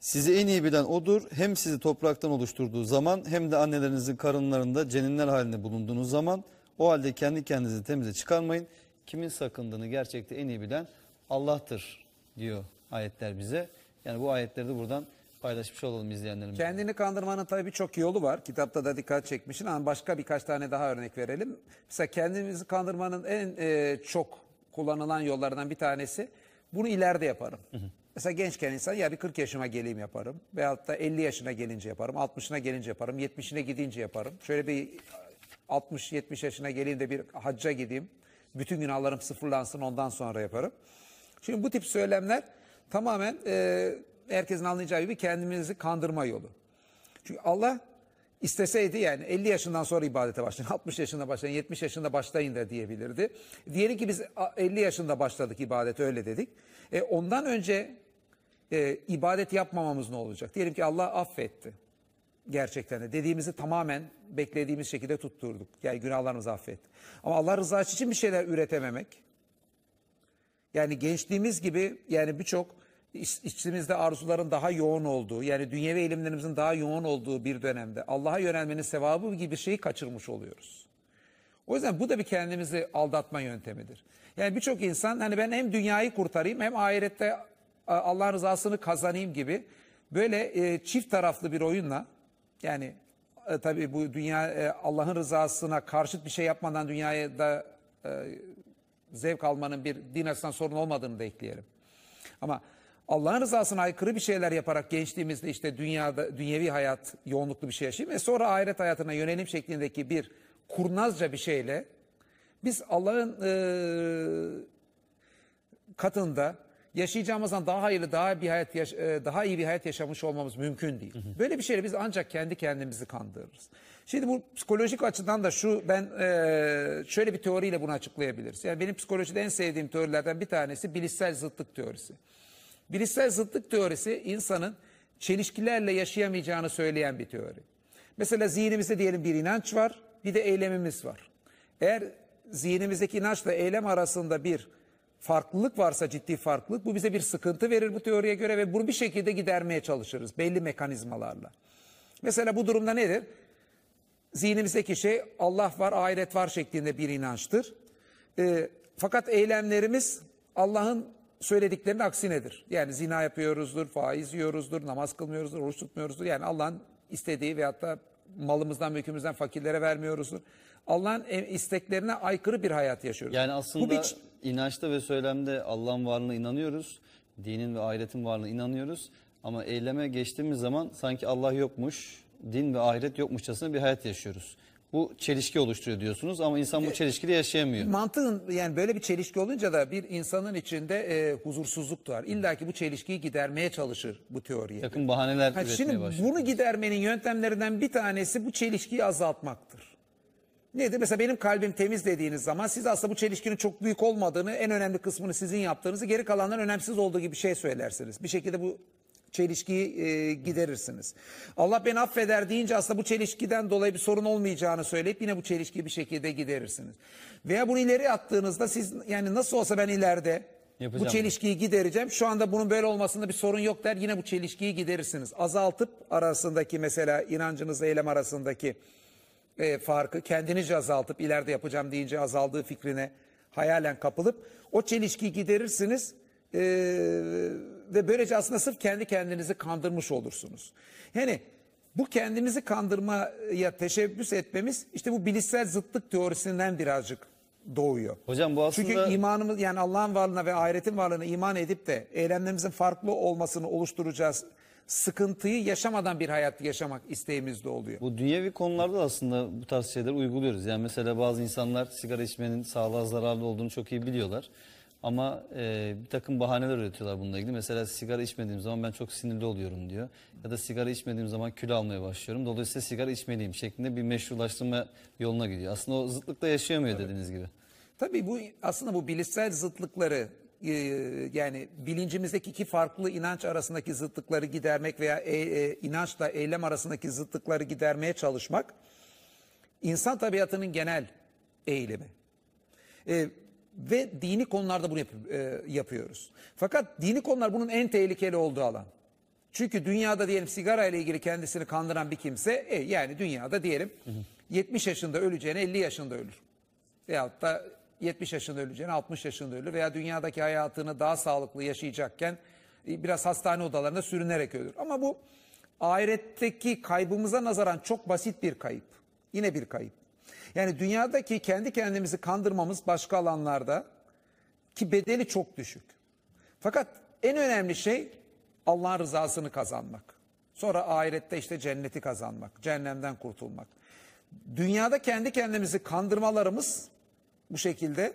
sizi en iyi bilen odur. Hem sizi topraktan oluşturduğu zaman hem de annelerinizin karınlarında ceninler halinde bulunduğunuz zaman o halde kendi kendinizi temize çıkarmayın. Kimin sakındığını gerçekte en iyi bilen Allah'tır diyor ayetler bize. Yani bu ayetleri de buradan paylaşmış olalım izleyenlerimize. Kendini kandırmanın tabii birçok yolu var. Kitapta da dikkat çekmişsin ama başka birkaç tane daha örnek verelim. Mesela kendimizi kandırmanın en e, çok kullanılan yollarından bir tanesi bunu ileride yaparım. Mesela gençken insan ya bir 40 yaşıma geleyim yaparım. Veyahut da 50 yaşına gelince yaparım. 60'ına gelince yaparım. 70'ine gidince yaparım. Şöyle bir 60-70 yaşına geleyim de bir hacca gideyim. Bütün günahlarım sıfırlansın ondan sonra yaparım. Şimdi bu tip söylemler tamamen e, herkesin anlayacağı gibi kendimizi kandırma yolu. Çünkü Allah isteseydi yani 50 yaşından sonra ibadete başlayın, 60 yaşında başlayın, 70 yaşında başlayın da diyebilirdi. Diyelim ki biz a, 50 yaşında başladık ibadete öyle dedik. E, ondan önce e, ibadet yapmamamız ne olacak? Diyelim ki Allah affetti. Gerçekten de dediğimizi tamamen beklediğimiz şekilde tutturduk. Yani günahlarımızı affetti. Ama Allah rızası için bir şeyler üretememek, yani gençliğimiz gibi yani birçok içimizde arzuların daha yoğun olduğu yani dünyevi eğilimlerimizin daha yoğun olduğu bir dönemde Allah'a yönelmenin sevabı gibi bir şeyi kaçırmış oluyoruz. O yüzden bu da bir kendimizi aldatma yöntemidir. Yani birçok insan hani ben hem dünyayı kurtarayım hem ahirette Allah rızasını kazanayım gibi böyle e, çift taraflı bir oyunla yani e, tabii bu dünya e, Allah'ın rızasına karşıt bir şey yapmadan dünyaya da e, zevk almanın bir din açısından sorun olmadığını da ekleyelim. Ama Allah'ın rızasına aykırı bir şeyler yaparak gençliğimizde işte dünyada dünyevi hayat yoğunluklu bir şey yaşayayım ve sonra ahiret hayatına yönelim şeklindeki bir kurnazca bir şeyle biz Allah'ın e, katında yaşayacağımızdan daha hayırlı, daha bir hayat yaş- e, daha iyi bir hayat yaşamış olmamız mümkün değil. Böyle bir şeyle biz ancak kendi kendimizi kandırırız. Şimdi bu psikolojik açıdan da şu ben e, şöyle bir teoriyle bunu açıklayabiliriz. Yani benim psikolojide en sevdiğim teorilerden bir tanesi bilişsel zıtlık teorisi. Bilişsel zıtlık teorisi insanın çelişkilerle yaşayamayacağını söyleyen bir teori. Mesela zihnimizde diyelim bir inanç var, bir de eylemimiz var. Eğer zihnimizdeki inançla eylem arasında bir farklılık varsa ciddi farklılık bu bize bir sıkıntı verir bu teoriye göre ve bunu bir şekilde gidermeye çalışırız belli mekanizmalarla. Mesela bu durumda nedir? Zihnimizdeki şey Allah var, ahiret var şeklinde bir inançtır. Ee, fakat eylemlerimiz Allah'ın söylediklerinin aksinedir. Yani zina yapıyoruzdur, faiz yiyoruzdur, namaz kılmıyoruzdur, oruç tutmuyoruzdur. Yani Allah'ın istediği veyahut da malımızdan, mülkümüzden fakirlere vermiyoruzdur. Allah'ın em- isteklerine aykırı bir hayat yaşıyoruz. Yani Bu aslında bir- inançta ve söylemde Allah'ın varlığına inanıyoruz. Dinin ve ahiretin varlığına inanıyoruz. Ama eyleme geçtiğimiz zaman sanki Allah yokmuş, din ve ahiret yokmuşçasına bir hayat yaşıyoruz. Bu çelişki oluşturuyor diyorsunuz ama insan bu çelişkide yaşayamıyor. Mantığın yani böyle bir çelişki olunca da bir insanın içinde e, huzursuzluk doğar. İlla ki bu çelişkiyi gidermeye çalışır bu teoriye. Takım bahaneler Ha, üretmeye şimdi başlıyor. bunu gidermenin yöntemlerinden bir tanesi bu çelişkiyi azaltmaktır. Nedir? Mesela benim kalbim temiz dediğiniz zaman siz aslında bu çelişkinin çok büyük olmadığını, en önemli kısmını sizin yaptığınızı, geri kalanların önemsiz olduğu gibi bir şey söylersiniz. Bir şekilde bu çelişkiyi e, giderirsiniz. Allah beni affeder deyince aslında bu çelişkiden dolayı bir sorun olmayacağını söyleyip yine bu çelişkiyi bir şekilde giderirsiniz. Veya bunu ileri attığınızda siz yani nasıl olsa ben ileride Yapacağım. bu çelişkiyi gidereceğim. Şu anda bunun böyle olmasında bir sorun yok der. Yine bu çelişkiyi giderirsiniz. Azaltıp arasındaki mesela inancınızla eylem arasındaki e, farkı kendinizce azaltıp ileride yapacağım deyince azaldığı fikrine hayalen kapılıp o çelişkiyi giderirsiniz E, ve böylece aslında sırf kendi kendinizi kandırmış olursunuz. Yani bu kendimizi kandırmaya teşebbüs etmemiz işte bu bilişsel zıtlık teorisinden birazcık doğuyor. Hocam bu aslında Çünkü imanımız yani Allah'ın varlığına ve ahiretin varlığına iman edip de eylemlerimizin farklı olmasını oluşturacağız sıkıntıyı yaşamadan bir hayat yaşamak isteğimizde oluyor. Bu dünyevi konularda da aslında bu tarz şeyleri uyguluyoruz. Yani mesela bazı insanlar sigara içmenin sağlığa zararlı olduğunu çok iyi biliyorlar. Ama e, bir takım bahaneler üretiyorlar bununla ilgili. Mesela sigara içmediğim zaman ben çok sinirli oluyorum diyor. Ya da sigara içmediğim zaman kilo almaya başlıyorum. Dolayısıyla sigara içmeliyim şeklinde bir meşrulaştırma yoluna gidiyor. Aslında o zıtlıkta yaşayamıyor dediğiniz gibi. Tabii bu aslında bu bilişsel zıtlıkları e, yani bilincimizdeki iki farklı inanç arasındaki zıtlıkları gidermek veya e, e, inançla eylem arasındaki zıtlıkları gidermeye çalışmak insan tabiatının genel eğilimi. E, ve dini konularda bunu yap- e, yapıyoruz. Fakat dini konular bunun en tehlikeli olduğu alan. Çünkü dünyada diyelim sigara ile ilgili kendisini kandıran bir kimse e, yani dünyada diyelim 70 yaşında öleceğine 50 yaşında ölür. Veyahut da 70 yaşında öleceğine 60 yaşında ölür veya dünyadaki hayatını daha sağlıklı yaşayacakken e, biraz hastane odalarında sürünerek ölür. Ama bu ahiretteki kaybımıza nazaran çok basit bir kayıp. Yine bir kayıp. Yani dünyadaki kendi kendimizi kandırmamız başka alanlarda ki bedeli çok düşük. Fakat en önemli şey Allah'ın rızasını kazanmak. Sonra ahirette işte cenneti kazanmak, cehennemden kurtulmak. Dünyada kendi kendimizi kandırmalarımız bu şekilde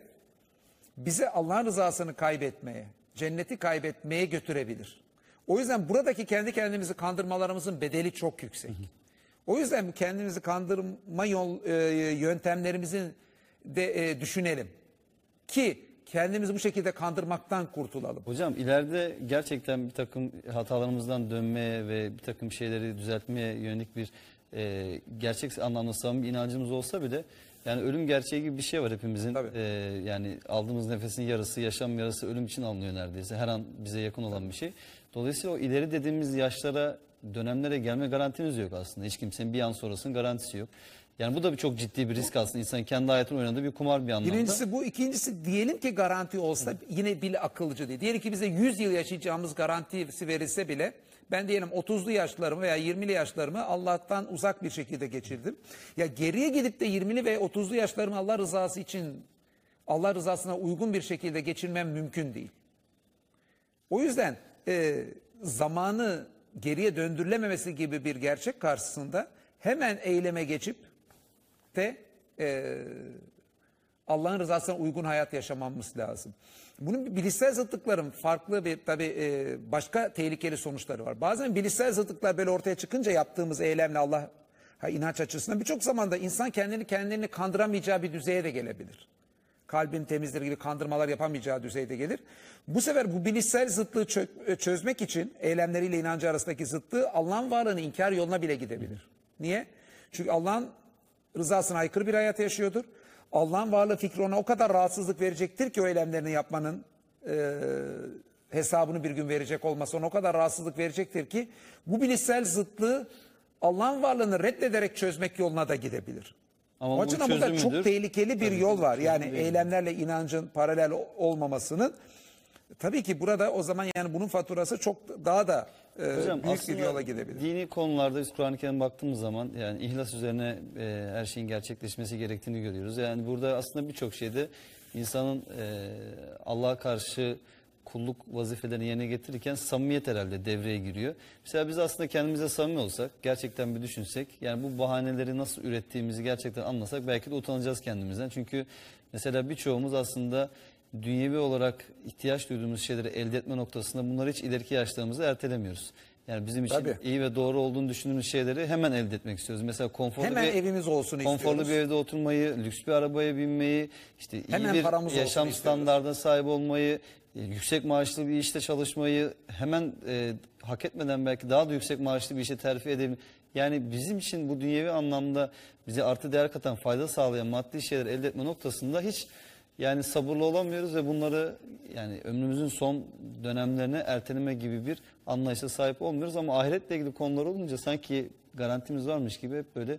bizi Allah'ın rızasını kaybetmeye, cenneti kaybetmeye götürebilir. O yüzden buradaki kendi kendimizi kandırmalarımızın bedeli çok yüksek. O yüzden kendimizi kandırma yol e, yöntemlerimizin de e, düşünelim ki kendimizi bu şekilde kandırmaktan kurtulalım. Hocam ileride gerçekten bir takım hatalarımızdan dönmeye ve bir takım şeyleri düzeltmeye yönelik bir e, gerçek anlamda samimi inancımız olsa bile yani ölüm gerçeği gibi bir şey var hepimizin. Tabii. E, yani aldığımız nefesin yarısı, yaşam yarısı ölüm için alınıyor neredeyse. Her an bize yakın olan bir şey. Dolayısıyla o ileri dediğimiz yaşlara, dönemlere gelme garantimiz yok aslında. Hiç kimsenin bir an sonrasının garantisi yok. Yani bu da bir çok ciddi bir risk aslında. İnsanın kendi hayatını oynadığı bir kumar bir anlamda. Birincisi bu, ikincisi diyelim ki garanti olsa yine bile akıllıcı değil. Diyelim ki bize 100 yıl yaşayacağımız garantisi verilse bile ben diyelim 30'lu yaşlarımı veya 20'li yaşlarımı Allah'tan uzak bir şekilde geçirdim. Ya geriye gidip de 20'li ve 30'lu yaşlarımı Allah rızası için Allah rızasına uygun bir şekilde geçirmem mümkün değil. O yüzden e, zamanı geriye döndürülememesi gibi bir gerçek karşısında hemen eyleme geçip de e, Allah'ın rızasına uygun hayat yaşamamız lazım. Bunun bilişsel zıtlıkların farklı bir tabii e, başka tehlikeli sonuçları var. Bazen bilişsel zıtlıklar böyle ortaya çıkınca yaptığımız eylemle Allah ha, inanç açısından birçok zamanda insan kendini kendini kandıramayacağı bir düzeye de gelebilir. Kalbin temizdir gibi kandırmalar yapamayacağı düzeyde gelir. Bu sefer bu bilişsel zıtlığı çö- çözmek için eylemleriyle inancı arasındaki zıtlığı Allah'ın varlığını inkar yoluna bile gidebilir. Niye? Çünkü Allah'ın rızasına aykırı bir hayat yaşıyordur. Allah'ın varlığı fikri ona o kadar rahatsızlık verecektir ki o eylemlerini yapmanın e, hesabını bir gün verecek olması ona o kadar rahatsızlık verecektir ki bu bilişsel zıtlığı Allah'ın varlığını reddederek çözmek yoluna da gidebilir. Ama o bu açıdan burada çok tehlikeli bir Tabii yol var. Yani değil. eylemlerle inancın paralel olmamasının. Tabii ki burada o zaman yani bunun faturası çok daha da e, Hocam büyük bir yola gidebilir. Dini konularda biz Kur'an-ı Kerim'e baktığımız zaman yani ihlas üzerine e, her şeyin gerçekleşmesi gerektiğini görüyoruz. Yani burada aslında birçok şeyde insanın e, Allah'a karşı kulluk vazifelerini yerine getirirken samimiyet herhalde devreye giriyor. Mesela biz aslında kendimize samimi olsak, gerçekten bir düşünsek, yani bu bahaneleri nasıl ürettiğimizi gerçekten anlasak belki de utanacağız kendimizden. Çünkü mesela birçoğumuz aslında dünyevi olarak ihtiyaç duyduğumuz şeyleri elde etme noktasında bunları hiç ileriki yaşlarımızda ertelemiyoruz. Yani bizim için Tabii. iyi ve doğru olduğunu düşündüğümüz şeyleri hemen elde etmek istiyoruz. Mesela konforlu Hemen bir evimiz olsun konforlu istiyoruz. bir evde oturmayı, lüks bir arabaya binmeyi, işte iyi Hemen bir yaşam standartına sahip olmayı, yüksek maaşlı bir işte çalışmayı, hemen e, hak etmeden belki daha da yüksek maaşlı bir işe terfi edelim. Yani bizim için bu dünyevi anlamda bize artı değer katan, fayda sağlayan maddi şeyler elde etme noktasında hiç yani sabırlı olamıyoruz ve bunları yani ömrümüzün son dönemlerine erteleme gibi bir anlayışa sahip olmuyoruz ama ahiretle ilgili konular olunca sanki garantimiz varmış gibi hep böyle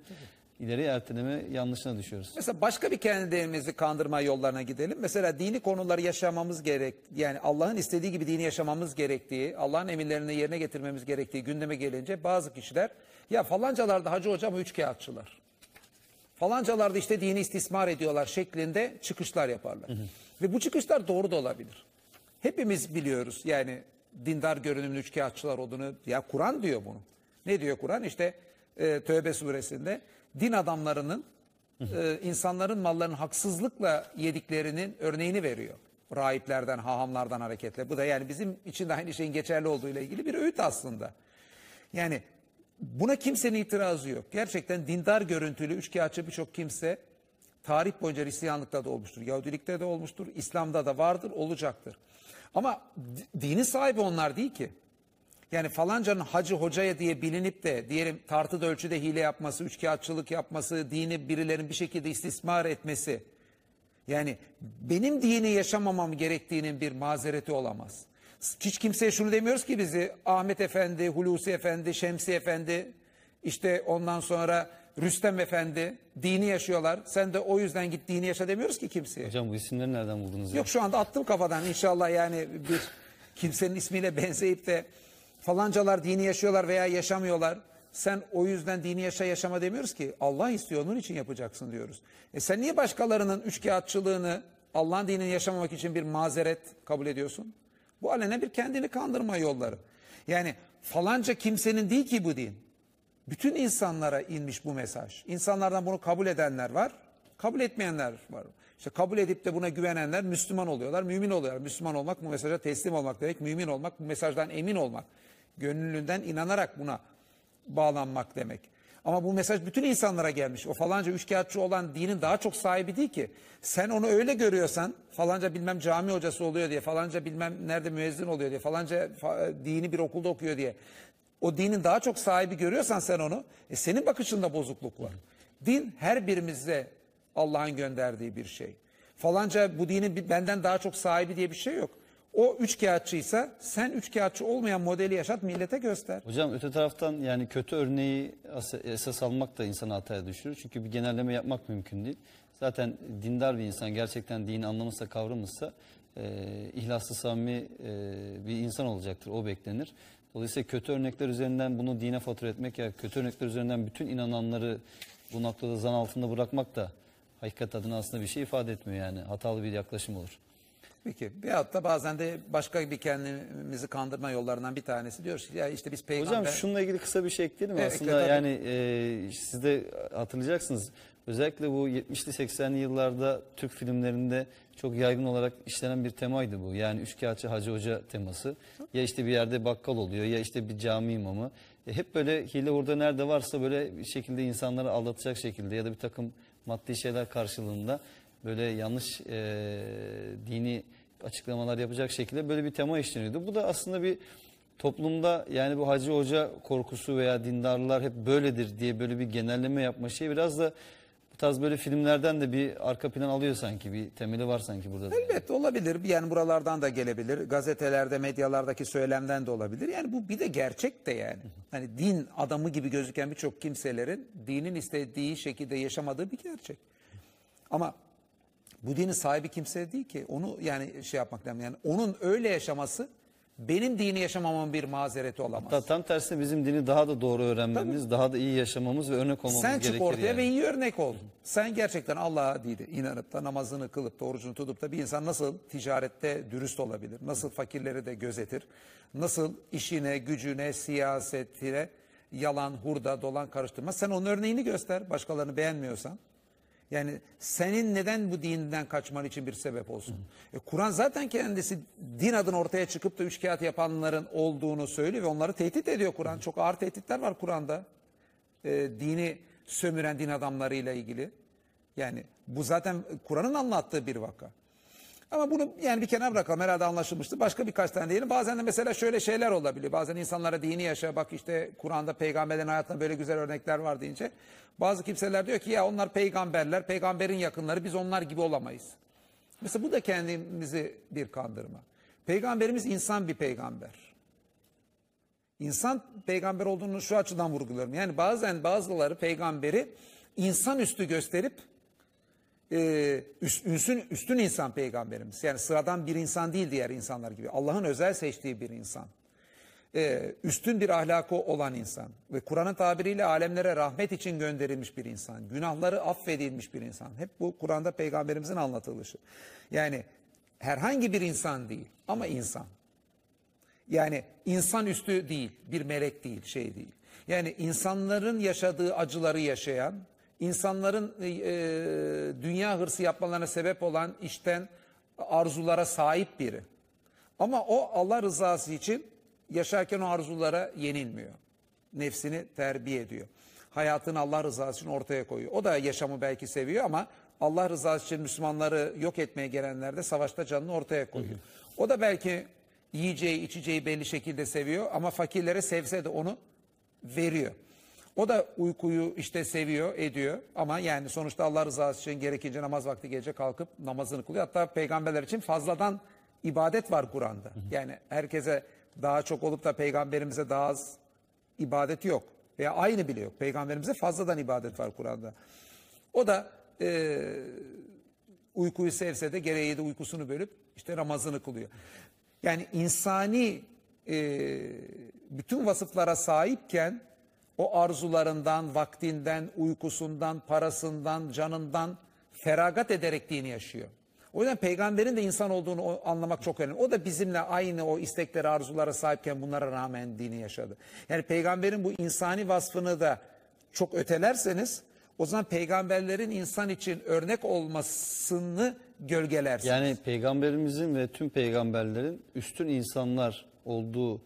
ileri erteleme yanlışına düşüyoruz. Mesela başka bir kendimizi kandırma yollarına gidelim. Mesela dini konuları yaşamamız gerek, yani Allah'ın istediği gibi dini yaşamamız gerektiği, Allah'ın emirlerini yerine getirmemiz gerektiği gündeme gelince bazı kişiler ya falancalarda hacı hocam üç kağıtçılar. Falancalarda işte dini istismar ediyorlar şeklinde çıkışlar yaparlar. Ve bu çıkışlar doğru da olabilir. Hepimiz biliyoruz yani dindar görünümlü üçkağıtçılar olduğunu. Ya Kur'an diyor bunu. Ne diyor Kur'an? İşte e, Tövbe suresinde din adamlarının e, insanların mallarını haksızlıkla yediklerinin örneğini veriyor. Rahiplerden, hahamlardan hareketle. Bu da yani bizim için de aynı şeyin geçerli olduğu ile ilgili bir öğüt aslında. Yani buna kimsenin itirazı yok. Gerçekten dindar görüntülü üçkağıtçı birçok kimse tarih boyunca Hristiyanlıkta da olmuştur, Yahudilikte de olmuştur, İslam'da da vardır, olacaktır. Ama di- dinin sahibi onlar değil ki. Yani falancanın hacı hocaya diye bilinip de diyelim tartıda ölçüde hile yapması, üçkağıtçılık yapması, dini birilerinin bir şekilde istismar etmesi. Yani benim dini yaşamamam gerektiğinin bir mazereti olamaz. Hiç kimseye şunu demiyoruz ki bizi Ahmet Efendi, Hulusi Efendi, Şemsi Efendi, işte ondan sonra Rüstem Efendi dini yaşıyorlar. Sen de o yüzden git dini yaşa demiyoruz ki kimseye. Hocam bu isimleri nereden buldunuz? ya? Yok şu anda attım kafadan inşallah yani bir kimsenin ismiyle benzeyip de falancalar dini yaşıyorlar veya yaşamıyorlar. Sen o yüzden dini yaşa yaşama demiyoruz ki Allah istiyor onun için yapacaksın diyoruz. E sen niye başkalarının üçkağıtçılığını Allah'ın dinini yaşamamak için bir mazeret kabul ediyorsun? Bu alene bir kendini kandırma yolları. Yani falanca kimsenin değil ki bu din. Bütün insanlara inmiş bu mesaj. İnsanlardan bunu kabul edenler var, kabul etmeyenler var. İşte kabul edip de buna güvenenler Müslüman oluyorlar, mümin oluyorlar. Müslüman olmak bu mesaja teslim olmak demek, mümin olmak bu mesajdan emin olmak. Gönüllünden inanarak buna bağlanmak demek. Ama bu mesaj bütün insanlara gelmiş. O falanca üçkağıtçı olan dinin daha çok sahibi değil ki. Sen onu öyle görüyorsan falanca bilmem cami hocası oluyor diye, falanca bilmem nerede müezzin oluyor diye, falanca fa- dini bir okulda okuyor diye. O dinin daha çok sahibi görüyorsan sen onu, e senin bakışında bozukluk var. Din her birimize Allah'ın gönderdiği bir şey. Falanca bu dinin benden daha çok sahibi diye bir şey yok. O üç kağıtçıysa sen üç kağıtçı olmayan modeli yaşat millete göster. Hocam öte taraftan yani kötü örneği as- esas almak da insanı hataya düşürür. Çünkü bir genelleme yapmak mümkün değil. Zaten dindar bir insan gerçekten dini anlamışsa kavramışsa e, ihlaslı samimi e, bir insan olacaktır. O beklenir. Dolayısıyla kötü örnekler üzerinden bunu dine fatura etmek ya kötü örnekler üzerinden bütün inananları bu noktada zan altında bırakmak da hakikat adına aslında bir şey ifade etmiyor yani. Hatalı bir yaklaşım olur. Peki veyahut da bazen de başka bir kendimizi kandırma yollarından bir tanesi diyoruz ki ya işte biz peygamber... Hocam şununla ilgili kısa bir şey ekleyelim mi? Evet, Aslında ekle yani e, siz de hatırlayacaksınız. Özellikle bu 70'li 80'li yıllarda Türk filmlerinde çok yaygın olarak işlenen bir temaydı bu. Yani üçkağıtçı hacı hoca teması. Ya işte bir yerde bakkal oluyor ya işte bir cami imamı. E, hep böyle hile orada nerede varsa böyle bir şekilde insanları aldatacak şekilde ya da bir takım maddi şeyler karşılığında böyle yanlış e, dini açıklamalar yapacak şekilde böyle bir tema işleniyordu. Bu da aslında bir toplumda yani bu hacı hoca korkusu veya dindarlar hep böyledir diye böyle bir genelleme yapma şey biraz da bu tarz böyle filmlerden de bir arka plan alıyor sanki bir temeli var sanki burada. da. Elbette olabilir. Yani buralardan da gelebilir. Gazetelerde, medyalardaki söylemden de olabilir. Yani bu bir de gerçek de yani. Hani din adamı gibi gözüken birçok kimselerin dinin istediği şekilde yaşamadığı bir gerçek. Ama bu dinin sahibi kimse değil ki. Onu yani şey yapmak lazım. Yani onun öyle yaşaması benim dini yaşamamın bir mazereti olamaz. Hatta tam tersine bizim dini daha da doğru öğrenmemiz, daha da iyi yaşamamız ve örnek olmamız Sen gerekir çık ortaya yani. ve iyi örnek ol. Sen gerçekten Allah'a de inanıp da namazını kılıp da orucunu tutup da bir insan nasıl ticarette dürüst olabilir? Nasıl fakirleri de gözetir? Nasıl işine, gücüne, siyasetine yalan, hurda, dolan karıştırmaz? Sen onun örneğini göster başkalarını beğenmiyorsan. Yani senin neden bu dinden kaçman için bir sebep olsun? E, Kur'an zaten kendisi din adına ortaya çıkıp da üç kağıt yapanların olduğunu söylüyor ve onları tehdit ediyor Kur'an. Çok ağır tehditler var Kur'an'da e, dini sömüren din adamlarıyla ilgili. Yani bu zaten Kur'an'ın anlattığı bir vaka. Ama bunu yani bir kenara bırakalım herhalde anlaşılmıştı. Başka birkaç tane diyelim. Bazen de mesela şöyle şeyler olabiliyor. Bazen insanlara dini yaşa bak işte Kur'an'da peygamberlerin hayatında böyle güzel örnekler var deyince. Bazı kimseler diyor ki ya onlar peygamberler, peygamberin yakınları biz onlar gibi olamayız. Mesela bu da kendimizi bir kandırma. Peygamberimiz insan bir peygamber. İnsan peygamber olduğunu şu açıdan vurguluyorum. Yani bazen bazıları peygamberi insanüstü gösterip e, üst- üstün, üstün insan peygamberimiz. Yani sıradan bir insan değil diğer insanlar gibi. Allah'ın özel seçtiği bir insan. E, üstün bir ahlakı olan insan. Ve Kur'an'ın tabiriyle alemlere rahmet için gönderilmiş bir insan. Günahları affedilmiş bir insan. Hep bu Kur'an'da peygamberimizin anlatılışı. Yani herhangi bir insan değil ama insan. Yani insan üstü değil, bir melek değil, şey değil. Yani insanların yaşadığı acıları yaşayan, insanların e, e, dünya hırsı yapmalarına sebep olan işten arzulara sahip biri. Ama o Allah rızası için yaşarken o arzulara yenilmiyor. Nefsini terbiye ediyor. Hayatını Allah rızası için ortaya koyuyor. O da yaşamı belki seviyor ama Allah rızası için Müslümanları yok etmeye gelenler de savaşta canını ortaya koyuyor. O da belki yiyeceği, içeceği belli şekilde seviyor ama fakirlere sevse de onu veriyor. O da uykuyu işte seviyor, ediyor ama yani sonuçta Allah rızası için gerekince namaz vakti gelecek kalkıp namazını kılıyor. Hatta peygamberler için fazladan ibadet var Kur'an'da. Yani herkese daha çok olup da peygamberimize daha az ibadet yok. Veya aynı bile yok. Peygamberimize fazladan ibadet var Kur'an'da. O da e, uykuyu sevse de gereği de uykusunu bölüp işte namazını kılıyor. Yani insani e, bütün vasıflara sahipken o arzularından, vaktinden, uykusundan, parasından, canından feragat ederek dini yaşıyor. O yüzden peygamberin de insan olduğunu anlamak çok önemli. O da bizimle aynı o isteklere, arzulara sahipken bunlara rağmen dini yaşadı. Yani peygamberin bu insani vasfını da çok ötelerseniz o zaman peygamberlerin insan için örnek olmasını gölgelersiniz. Yani peygamberimizin ve tüm peygamberlerin üstün insanlar olduğu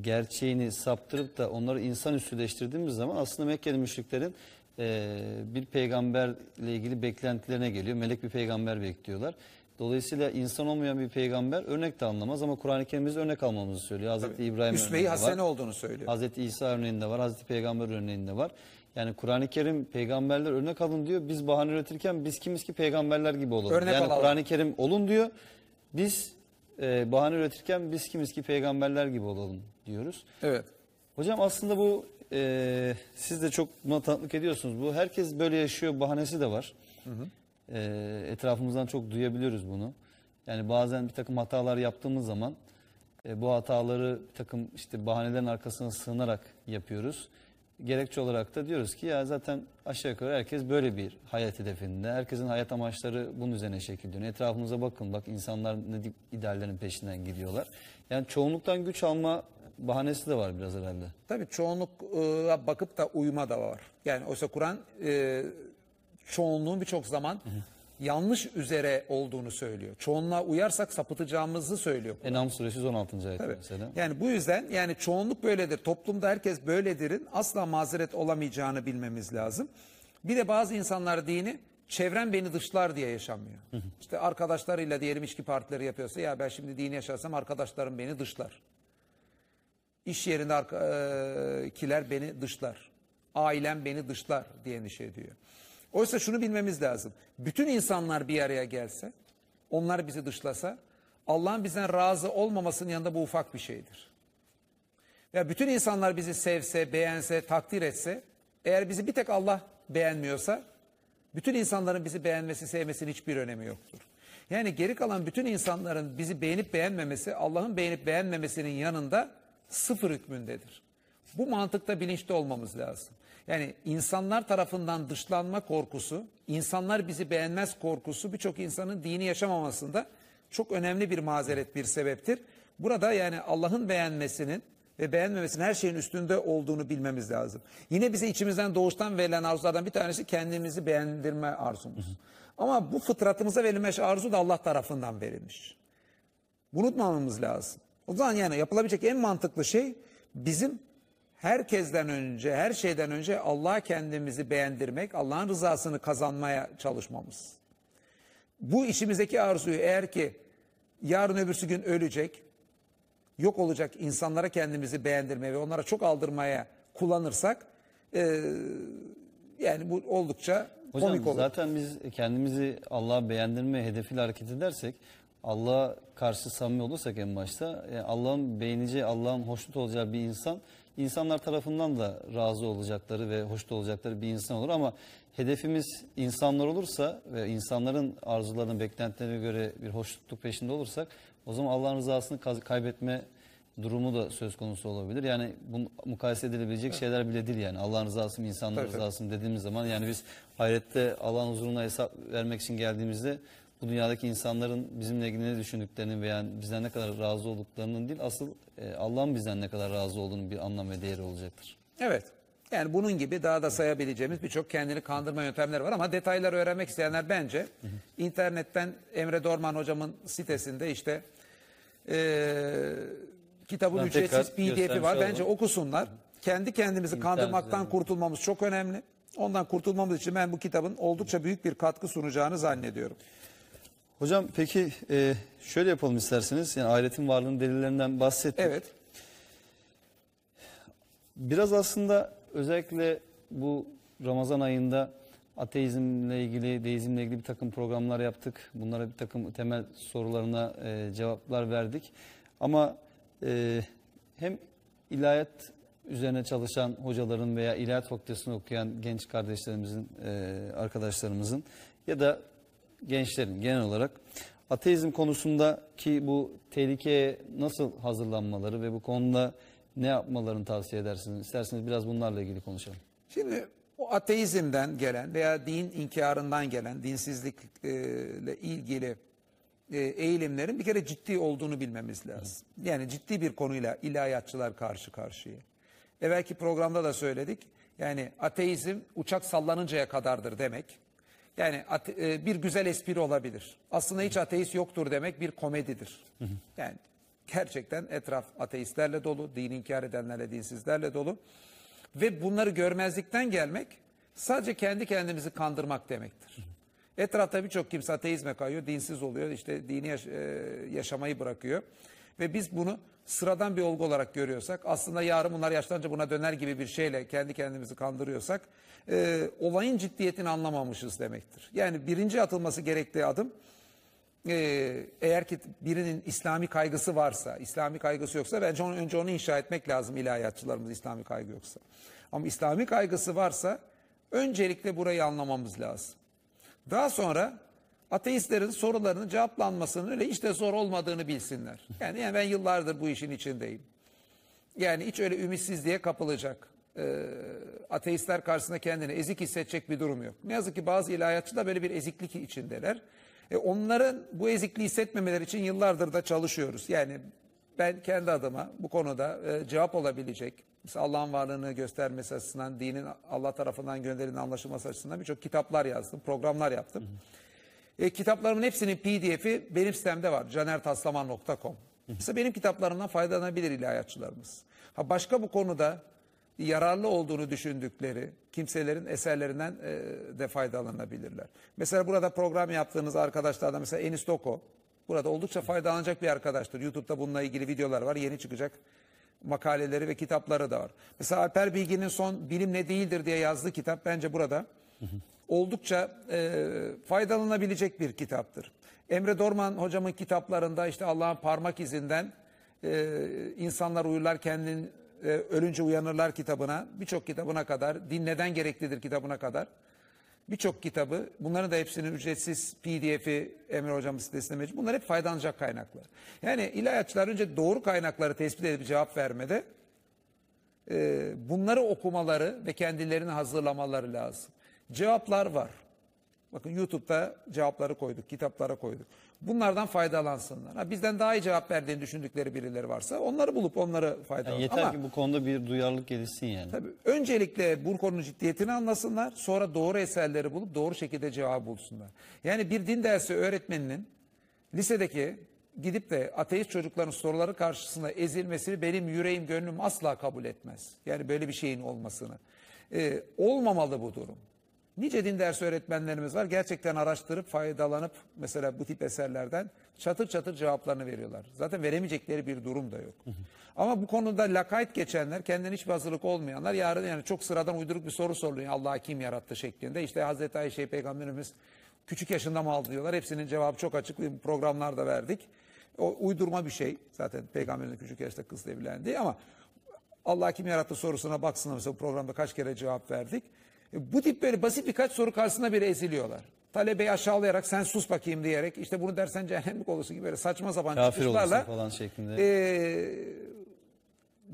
gerçeğini saptırıp da onları insan üstüleştirdiğimiz zaman aslında Mekkeli müşriklerin eee, bir peygamberle ilgili beklentilerine geliyor. Melek bir peygamber bekliyorlar. Dolayısıyla insan olmayan bir peygamber örnek de anlamaz ama Kur'an-ı Kerim'imiz örnek almamızı söylüyor. Hazreti İbrahim Üsve-i örneğinde var. Hasene olduğunu söylüyor. Hazreti İsa örneğinde var, Hazreti Peygamber örneğinde var. Yani Kur'an-ı Kerim peygamberler örnek alın diyor. Biz bahane üretirken biz kimiz ki peygamberler gibi olalım. Örnek yani. Kur'an-ı Kerim olun diyor. Biz e, bahane üretirken biz kimiz ki peygamberler gibi olalım diyoruz. Evet. Hocam aslında bu e, siz de çok buna tanıklık ediyorsunuz. Bu herkes böyle yaşıyor bahanesi de var. E, etrafımızdan çok duyabiliyoruz bunu. Yani bazen bir takım hatalar yaptığımız zaman e, bu hataları bir takım işte bahanelerin arkasına sığınarak yapıyoruz. Gerekçe olarak da diyoruz ki ya zaten aşağı yukarı herkes böyle bir hayat hedefinde. Herkesin hayat amaçları bunun üzerine şekilleniyor. Etrafımıza bakın bak insanlar ne tip ideallerin peşinden gidiyorlar. Yani çoğunluktan güç alma bahanesi de var biraz herhalde. Tabii çoğunluğa bakıp da uyuma da var. Yani oysa Kur'an e, çoğunluğun birçok zaman yanlış üzere olduğunu söylüyor. Çoğunluğa uyarsak sapıtacağımızı söylüyor. Kur'an. Enam suresi 116. ayet Evet. mesela. Yani bu yüzden yani çoğunluk böyledir. Toplumda herkes böyledirin asla mazeret olamayacağını bilmemiz lazım. Bir de bazı insanlar dini çevrem beni dışlar diye yaşamıyor. İşte arkadaşlarıyla diyelim içki partileri yapıyorsa ya ben şimdi dini yaşarsam arkadaşlarım beni dışlar. İş yerinde arkakiler beni dışlar. Ailem beni dışlar diye endişe ediyor. Oysa şunu bilmemiz lazım. Bütün insanlar bir araya gelse, onlar bizi dışlasa, Allah'ın bizden razı olmamasının yanında bu ufak bir şeydir. Ya bütün insanlar bizi sevse, beğense, takdir etse, eğer bizi bir tek Allah beğenmiyorsa, bütün insanların bizi beğenmesi, sevmesinin hiçbir önemi yoktur. Yani geri kalan bütün insanların bizi beğenip beğenmemesi, Allah'ın beğenip beğenmemesinin yanında sıfır hükmündedir. Bu mantıkta bilinçli olmamız lazım. Yani insanlar tarafından dışlanma korkusu, insanlar bizi beğenmez korkusu birçok insanın dini yaşamamasında çok önemli bir mazeret, bir sebeptir. Burada yani Allah'ın beğenmesinin ve beğenmemesinin her şeyin üstünde olduğunu bilmemiz lazım. Yine bize içimizden doğuştan verilen arzulardan bir tanesi kendimizi beğendirme arzumuz. Ama bu fıtratımıza verilmiş arzu da Allah tarafından verilmiş. Unutmamamız lazım. O zaman yani yapılabilecek en mantıklı şey bizim herkesten önce, her şeyden önce Allah'a kendimizi beğendirmek, Allah'ın rızasını kazanmaya çalışmamız. Bu işimizdeki arzuyu eğer ki yarın öbürsü gün ölecek, yok olacak insanlara kendimizi beğendirmeye ve onlara çok aldırmaya kullanırsak e, yani bu oldukça Hocam komik olur. zaten biz kendimizi Allah'a beğendirme hedefiyle hareket edersek Allah'a karşı samimi olursak en başta e, Allah'ın beğeneceği, Allah'ın hoşnut olacağı bir insan insanlar tarafından da razı olacakları ve hoşnut olacakları bir insan olur ama hedefimiz insanlar olursa ve insanların arzularının beklentilerine göre bir hoşnutluk peşinde olursak o zaman Allah'ın rızasını kaybetme durumu da söz konusu olabilir. Yani bu mukayese edilebilecek şeyler bile değil yani. Allah'ın rızası mı, insanların tabii. rızası mı dediğimiz zaman yani biz ahirette Allah'ın huzuruna hesap vermek için geldiğimizde bu dünyadaki insanların bizimle ilgili ne düşündüklerini veya bizden ne kadar razı olduklarının değil asıl e, Allah'ın bizden ne kadar razı olduğunu bir anlam ve değeri olacaktır. Evet. Yani bunun gibi daha da sayabileceğimiz birçok kendini kandırma yöntemleri var ama detayları öğrenmek isteyenler bence internetten Emre Dorman hocamın sitesinde işte eee kitabın Ben ücretsiz PDF'i var. olalım. Bence okusunlar. Kendi kendimizi kandırmaktan üzerinden. kurtulmamız çok önemli. Ondan kurtulmamız için ben bu kitabın oldukça büyük bir katkı sunacağını zannediyorum. Hocam peki e, şöyle yapalım isterseniz. Yani ahiretin varlığının delillerinden bahsettik. Evet. Biraz aslında özellikle bu Ramazan ayında ateizmle ilgili, deizmle ilgili bir takım programlar yaptık. Bunlara bir takım temel sorularına e, cevaplar verdik. Ama e, hem ilahiyat üzerine çalışan hocaların veya ilahiyat fakültesini okuyan genç kardeşlerimizin, e, arkadaşlarımızın ya da gençlerin genel olarak ateizm konusundaki bu tehlikeye nasıl hazırlanmaları ve bu konuda ne yapmalarını tavsiye edersiniz? İsterseniz biraz bunlarla ilgili konuşalım. Şimdi o ateizmden gelen veya din inkarından gelen dinsizlikle ilgili e, eğilimlerin bir kere ciddi olduğunu bilmemiz lazım. Yani ciddi bir konuyla ilahiyatçılar karşı karşıya. Evvelki programda da söyledik. Yani ateizm uçak sallanıncaya kadardır demek. Yani e, bir güzel espri olabilir. Aslında hiç ateist yoktur demek bir komedidir. Yani gerçekten etraf ateistlerle dolu, din inkar edenlerle, dinsizlerle dolu. Ve bunları görmezlikten gelmek sadece kendi kendimizi kandırmak demektir. Etrafta birçok kimse ateizme kayıyor, dinsiz oluyor, işte dini yaş- e, yaşamayı bırakıyor. Ve biz bunu sıradan bir olgu olarak görüyorsak, aslında yarın bunlar yaşlanınca buna döner gibi bir şeyle kendi kendimizi kandırıyorsak, e, olayın ciddiyetini anlamamışız demektir. Yani birinci atılması gerektiği adım, ee, eğer ki birinin İslami kaygısı varsa, İslami kaygısı yoksa bence onu, önce onu inşa etmek lazım ilahiyatçılarımız İslami kaygı yoksa. Ama İslami kaygısı varsa öncelikle burayı anlamamız lazım. Daha sonra ateistlerin sorularının cevaplanmasının öyle hiç de zor olmadığını bilsinler. Yani, yani ben yıllardır bu işin içindeyim. Yani hiç öyle ümitsizliğe kapılacak, e, ateistler karşısında kendini ezik hissedecek bir durum yok. Ne yazık ki bazı ilahiyatçılar böyle bir eziklik içindeler. E, onların bu ezikliği hissetmemeleri için yıllardır da çalışıyoruz. Yani ben kendi adıma bu konuda e, cevap olabilecek, Allah'ın varlığını göstermesi açısından, dinin Allah tarafından gönderildiğinin anlaşılması açısından birçok kitaplar yazdım, programlar yaptım. E, kitaplarımın hepsinin pdf'i benim sitemde var. canertaslaman.com. Mesela benim kitaplarımdan faydalanabilir ilahiyatçılarımız. Ha başka bu konuda yararlı olduğunu düşündükleri kimselerin eserlerinden e, de faydalanabilirler. Mesela burada program yaptığınız arkadaşlardan mesela Enis Doko. Burada oldukça faydalanacak bir arkadaştır. YouTube'da bununla ilgili videolar var. Yeni çıkacak makaleleri ve kitapları da var. Mesela Alper Bilgin'in son Bilim Ne Değildir diye yazdığı kitap bence burada oldukça e, faydalanabilecek bir kitaptır. Emre Dorman hocamın kitaplarında işte Allah'ın parmak izinden e, insanlar uyurlar kendin e, ölünce uyanırlar kitabına birçok kitabına kadar din neden gereklidir kitabına kadar birçok kitabı bunların da hepsinin ücretsiz pdf'i Emre hocamın sitesinde mevcut. Bunlar hep faydalanacak kaynaklar. Yani ilahiyatçılar önce doğru kaynakları tespit edip cevap vermede e, bunları okumaları ve kendilerini hazırlamaları lazım. Cevaplar var. Bakın YouTube'da cevapları koyduk, kitaplara koyduk. Bunlardan faydalansınlar. Ha, bizden daha iyi cevap verdiğini düşündükleri birileri varsa onları bulup onları faydalan. Yani yeter Ama ki bu konuda bir duyarlılık gelişsin yani. tabii, öncelikle bu konunun ciddiyetini anlasınlar. Sonra doğru eserleri bulup doğru şekilde cevap bulsunlar. Yani bir din dersi öğretmeninin lisedeki gidip de ateist çocukların soruları karşısında ezilmesini benim yüreğim gönlüm asla kabul etmez. Yani böyle bir şeyin olmasını. Ee, olmamalı bu durum. Nice din dersi öğretmenlerimiz var. Gerçekten araştırıp faydalanıp mesela bu tip eserlerden çatır çatır cevaplarını veriyorlar. Zaten veremeyecekleri bir durum da yok. Ama bu konuda lakayt geçenler, kendine hiçbir hazırlık olmayanlar yarın yani çok sıradan uyduruk bir soru soruluyor. Allah'ı kim yarattı şeklinde. İşte Hazreti Ayşe Peygamberimiz küçük yaşında mı aldı diyorlar. Hepsinin cevabı çok açık. Programlarda verdik. O uydurma bir şey. Zaten Peygamberin küçük yaşta kızla evlendi ama Allah kim yarattı sorusuna baksınlar mesela bu programda kaç kere cevap verdik. E, Bu tip böyle basit birkaç soru karşısında bile eziliyorlar. Talebeyi aşağılayarak sen sus bakayım diyerek işte bunu dersen cehennemlik olursun gibi böyle saçma sapan Kafir çıkışlarla falan şeklinde. e,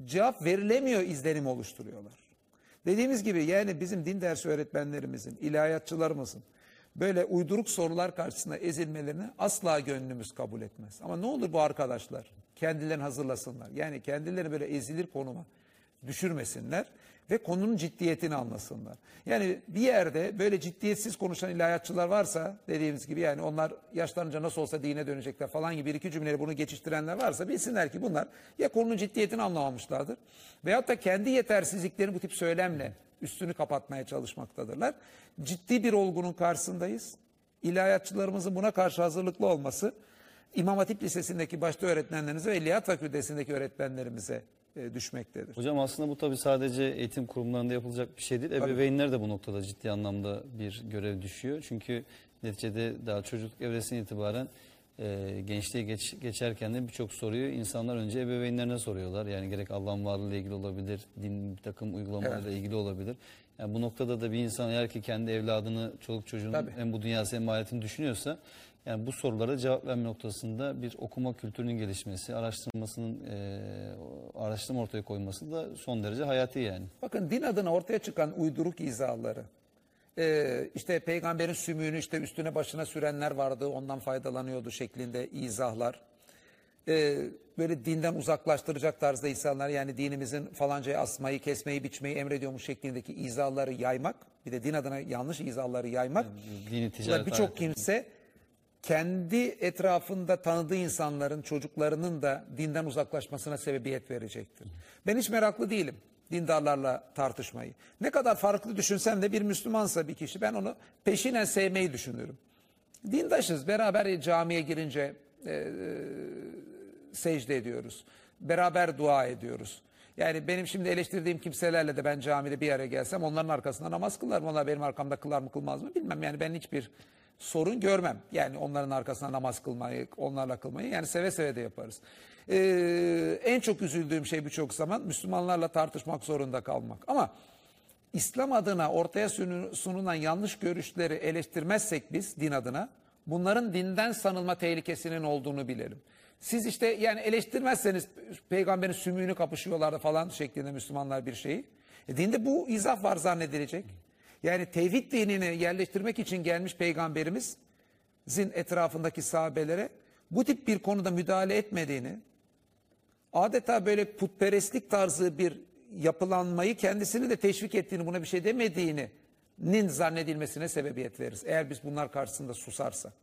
cevap verilemiyor izlenim oluşturuyorlar. Dediğimiz gibi yani bizim din dersi öğretmenlerimizin, ilahiyatçılarımızın böyle uyduruk sorular karşısında ezilmelerini asla gönlümüz kabul etmez. Ama ne olur bu arkadaşlar kendilerini hazırlasınlar. Yani kendilerini böyle ezilir konuma düşürmesinler ve konunun ciddiyetini anlasınlar. Yani bir yerde böyle ciddiyetsiz konuşan ilahiyatçılar varsa dediğimiz gibi yani onlar yaşlanınca nasıl olsa dine dönecekler falan gibi bir iki cümleyle bunu geçiştirenler varsa bilsinler ki bunlar ya konunun ciddiyetini anlamamışlardır veyahut da kendi yetersizliklerini bu tip söylemle üstünü kapatmaya çalışmaktadırlar. Ciddi bir olgunun karşısındayız. İlahiyatçılarımızın buna karşı hazırlıklı olması İmam Hatip Lisesi'ndeki başta öğretmenlerimize ve İlahiyat Fakültesi'ndeki öğretmenlerimize düşmektedir. Hocam aslında bu tabii sadece eğitim kurumlarında yapılacak bir şey değil. Ebeveynler de bu noktada ciddi anlamda bir görev düşüyor. Çünkü neticede daha çocukluk evresinden itibaren e, gençliğe geç, geçerken de birçok soruyu insanlar önce ebeveynlerine soruyorlar. Yani gerek Allah'ın varlığıyla ilgili olabilir, din bir takım uygulamalarla ilgili olabilir. Yani bu noktada da bir insan eğer ki kendi evladını, çoluk çocuğun Tabii. hem bu dünyası hem ahiretini düşünüyorsa yani bu sorulara cevap verme noktasında bir okuma kültürünün gelişmesi, araştırmasının e, araştırma ortaya koyması da son derece hayati yani. Bakın din adına ortaya çıkan uyduruk izahları. Ee, işte peygamberin sümüğünü işte üstüne başına sürenler vardı ondan faydalanıyordu şeklinde izahlar. Ee, böyle dinden uzaklaştıracak tarzda insanlar yani dinimizin falancayı asmayı, kesmeyi, biçmeyi emrediyormuş şeklindeki izahları yaymak. Bir de din adına yanlış izahları yaymak. Dini ticaret Birçok kimse kendi etrafında tanıdığı insanların, çocuklarının da dinden uzaklaşmasına sebebiyet verecektir. Ben hiç meraklı değilim dindarlarla tartışmayı. Ne kadar farklı düşünsem de bir Müslümansa bir kişi ben onu peşinen sevmeyi düşünürüm. Dindaşız, beraber camiye girince e, secde ediyoruz. Beraber dua ediyoruz. Yani benim şimdi eleştirdiğim kimselerle de ben camide bir araya gelsem onların arkasında namaz kılarım. Onlar benim arkamda kılar mı kılmaz mı bilmem. Yani ben hiçbir sorun görmem. Yani onların arkasına namaz kılmayı, onlarla kılmayı yani seve seve de yaparız. Ee, en çok üzüldüğüm şey birçok zaman Müslümanlarla tartışmak zorunda kalmak. Ama İslam adına ortaya sunu- sunulan yanlış görüşleri eleştirmezsek biz din adına bunların dinden sanılma tehlikesinin olduğunu bilelim. Siz işte yani eleştirmezseniz peygamberin sümüğünü kapışıyorlardı falan şeklinde Müslümanlar bir şeyi. E, dinde bu izah var zannedilecek. Yani tevhid dinini yerleştirmek için gelmiş peygamberimizin etrafındaki sahabelere bu tip bir konuda müdahale etmediğini, adeta böyle putperestlik tarzı bir yapılanmayı kendisini de teşvik ettiğini buna bir şey demediğinin zannedilmesine sebebiyet veririz. Eğer biz bunlar karşısında susarsak.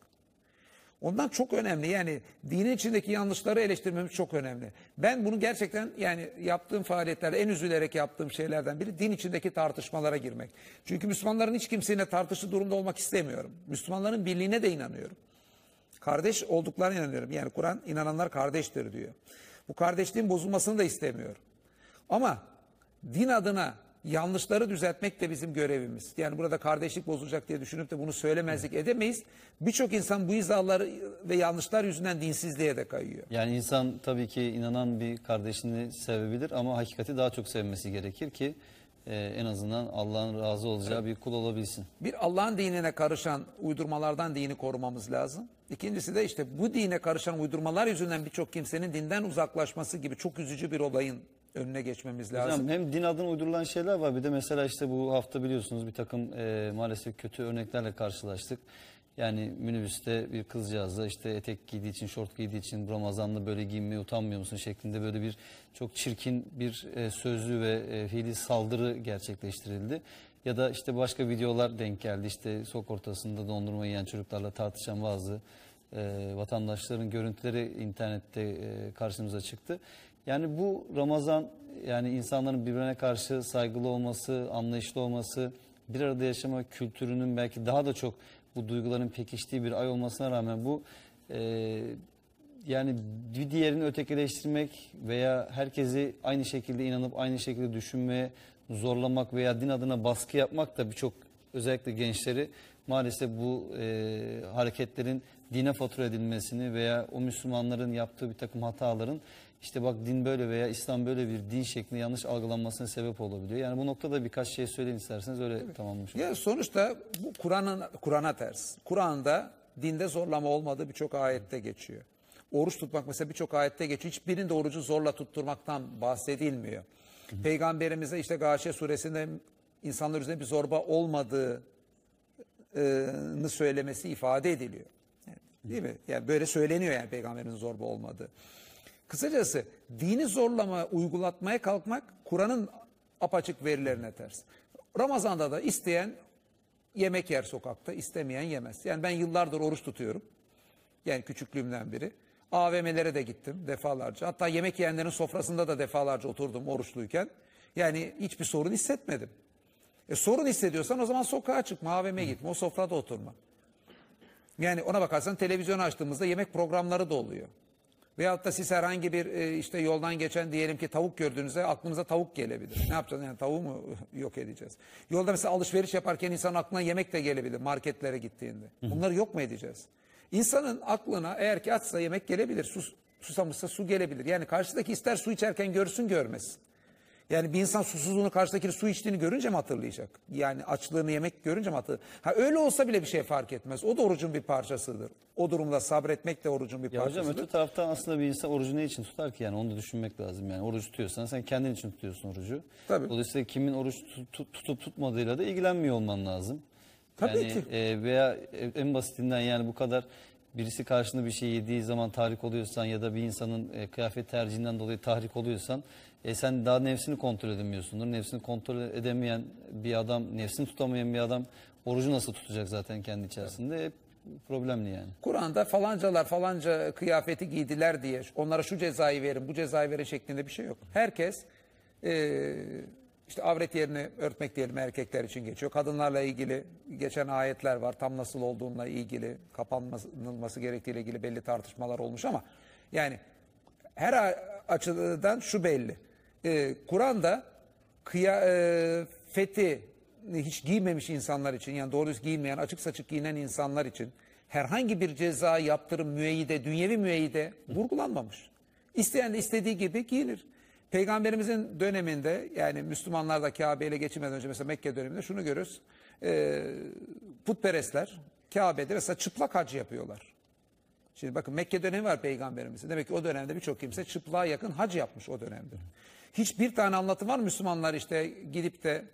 Ondan çok önemli yani dinin içindeki yanlışları eleştirmemiz çok önemli. Ben bunu gerçekten yani yaptığım faaliyetlerde en üzülerek yaptığım şeylerden biri din içindeki tartışmalara girmek. Çünkü Müslümanların hiç kimseyle tartışlı durumda olmak istemiyorum. Müslümanların birliğine de inanıyorum. Kardeş olduklarına inanıyorum. Yani Kur'an inananlar kardeştir diyor. Bu kardeşliğin bozulmasını da istemiyorum. Ama din adına yanlışları düzeltmek de bizim görevimiz. Yani burada kardeşlik bozulacak diye düşünüp de bunu söylemezlik edemeyiz. Birçok insan bu izaları ve yanlışlar yüzünden dinsizliğe de kayıyor. Yani insan tabii ki inanan bir kardeşini sevebilir ama hakikati daha çok sevmesi gerekir ki e, en azından Allah'ın razı olacağı bir kul olabilsin. Bir Allah'ın dinine karışan uydurmalardan dini korumamız lazım. İkincisi de işte bu dine karışan uydurmalar yüzünden birçok kimsenin dinden uzaklaşması gibi çok üzücü bir olayın önüne geçmemiz lazım. Hocam hem din adına uydurulan şeyler var bir de mesela işte bu hafta biliyorsunuz bir takım e, maalesef kötü örneklerle karşılaştık. Yani minibüste bir kızcağızla işte etek giydiği için, şort giydiği için bu Ramazan'da böyle giyinmeye utanmıyor musun şeklinde böyle bir çok çirkin bir e, sözlü ve e, fiili saldırı gerçekleştirildi. Ya da işte başka videolar denk geldi. İşte sokak ortasında dondurma yiyen çocuklarla tartışan bazı e, vatandaşların görüntüleri internette e, karşımıza çıktı. Yani bu Ramazan yani insanların birbirine karşı saygılı olması, anlayışlı olması, bir arada yaşama kültürünün belki daha da çok bu duyguların pekiştiği bir ay olmasına rağmen bu e, yani bir diğerini ötekileştirmek veya herkesi aynı şekilde inanıp aynı şekilde düşünmeye zorlamak veya din adına baskı yapmak da birçok özellikle gençleri maalesef bu e, hareketlerin dine fatura edilmesini veya o Müslümanların yaptığı bir takım hataların işte bak din böyle veya İslam böyle bir din şeklinde yanlış algılanmasına sebep olabiliyor. Yani bu noktada birkaç şey söyleyin isterseniz öyle tamamlamış olalım. Ya sonuçta bu Kur'an'ın Kur'an'a ters. Kur'an'da dinde zorlama olmadığı birçok ayette geçiyor. Oruç tutmak mesela birçok ayette geçiyor. Hiçbirinde orucu zorla tutturmaktan bahsedilmiyor. Peygamberimize işte Gâşiye suresinde insanlar üzerinde bir zorba olmadığını söylemesi ifade ediliyor. Değil mi? Yani böyle söyleniyor yani peygamberin zorba olmadığı. Kısacası dini zorlama uygulatmaya kalkmak Kur'an'ın apaçık verilerine ters. Ramazan'da da isteyen yemek yer sokakta, istemeyen yemez. Yani ben yıllardır oruç tutuyorum. Yani küçüklüğümden beri. AVM'lere de gittim defalarca. Hatta yemek yiyenlerin sofrasında da defalarca oturdum oruçluyken. Yani hiçbir sorun hissetmedim. E sorun hissediyorsan o zaman sokağa çıkma, AVM'ye gitme, o sofrada oturma. Yani ona bakarsan televizyon açtığımızda yemek programları da oluyor. Veyahut da siz herhangi bir e, işte yoldan geçen diyelim ki tavuk gördüğünüzde aklınıza tavuk gelebilir. Ne yapacağız yani tavuğu mu yok edeceğiz? Yolda mesela alışveriş yaparken insan aklına yemek de gelebilir marketlere gittiğinde. Bunları yok mu edeceğiz? İnsanın aklına eğer ki açsa yemek gelebilir, sus, susamışsa su gelebilir. Yani karşıdaki ister su içerken görsün görmesin. Yani bir insan susuzluğunu karşıdakinin su içtiğini görünce mi hatırlayacak? Yani açlığını yemek görünce mi hatırlayacak? Ha öyle olsa bile bir şey fark etmez. O da orucun bir parçasıdır. O durumda sabretmek de orucun bir Ya hocam parçasıdır. öte taraftan aslında bir insan orucu ne için tutar ki yani onu da düşünmek lazım yani oruç tutuyorsan sen kendin için tutuyorsun orucu. Tabii. Dolayısıyla kimin oruç tut- tut- tutup tutmadığıyla da ilgilenmiyor olman lazım. Tabii yani, ki. e, veya en basitinden yani bu kadar birisi karşında bir şey yediği zaman tahrik oluyorsan ya da bir insanın e, kıyafet tercihinden dolayı tahrik oluyorsan e, sen daha nefsini kontrol edemiyorsundur. Nefsini kontrol edemeyen bir adam, nefsini tutamayan bir adam orucu nasıl tutacak zaten kendi içerisinde? Hep problemli yani. Kur'an'da falancalar falanca kıyafeti giydiler diye onlara şu cezayı verin bu cezayı verin şeklinde bir şey yok. Herkes eee, işte avret yerini örtmek diyelim erkekler için geçiyor. Kadınlarla ilgili geçen ayetler var. Tam nasıl olduğunla ilgili kapanması gerektiğiyle ilgili belli tartışmalar olmuş ama yani her açıdan şu belli. Eee, Kur'an'da kıyafeti hiç giymemiş insanlar için yani doğru giymeyen açık saçık giyinen insanlar için herhangi bir ceza yaptırım müeyyide dünyevi müeyyide vurgulanmamış. İsteyen de istediği gibi giyinir. Peygamberimizin döneminde yani Müslümanlar da Kabe ile geçirmeden önce mesela Mekke döneminde şunu görürüz. Ee, putperestler Kabe'de mesela çıplak hac yapıyorlar. Şimdi bakın Mekke dönemi var peygamberimizin. Demek ki o dönemde birçok kimse çıplığa yakın hac yapmış o dönemde. Hiçbir tane anlatım var Müslümanlar işte gidip de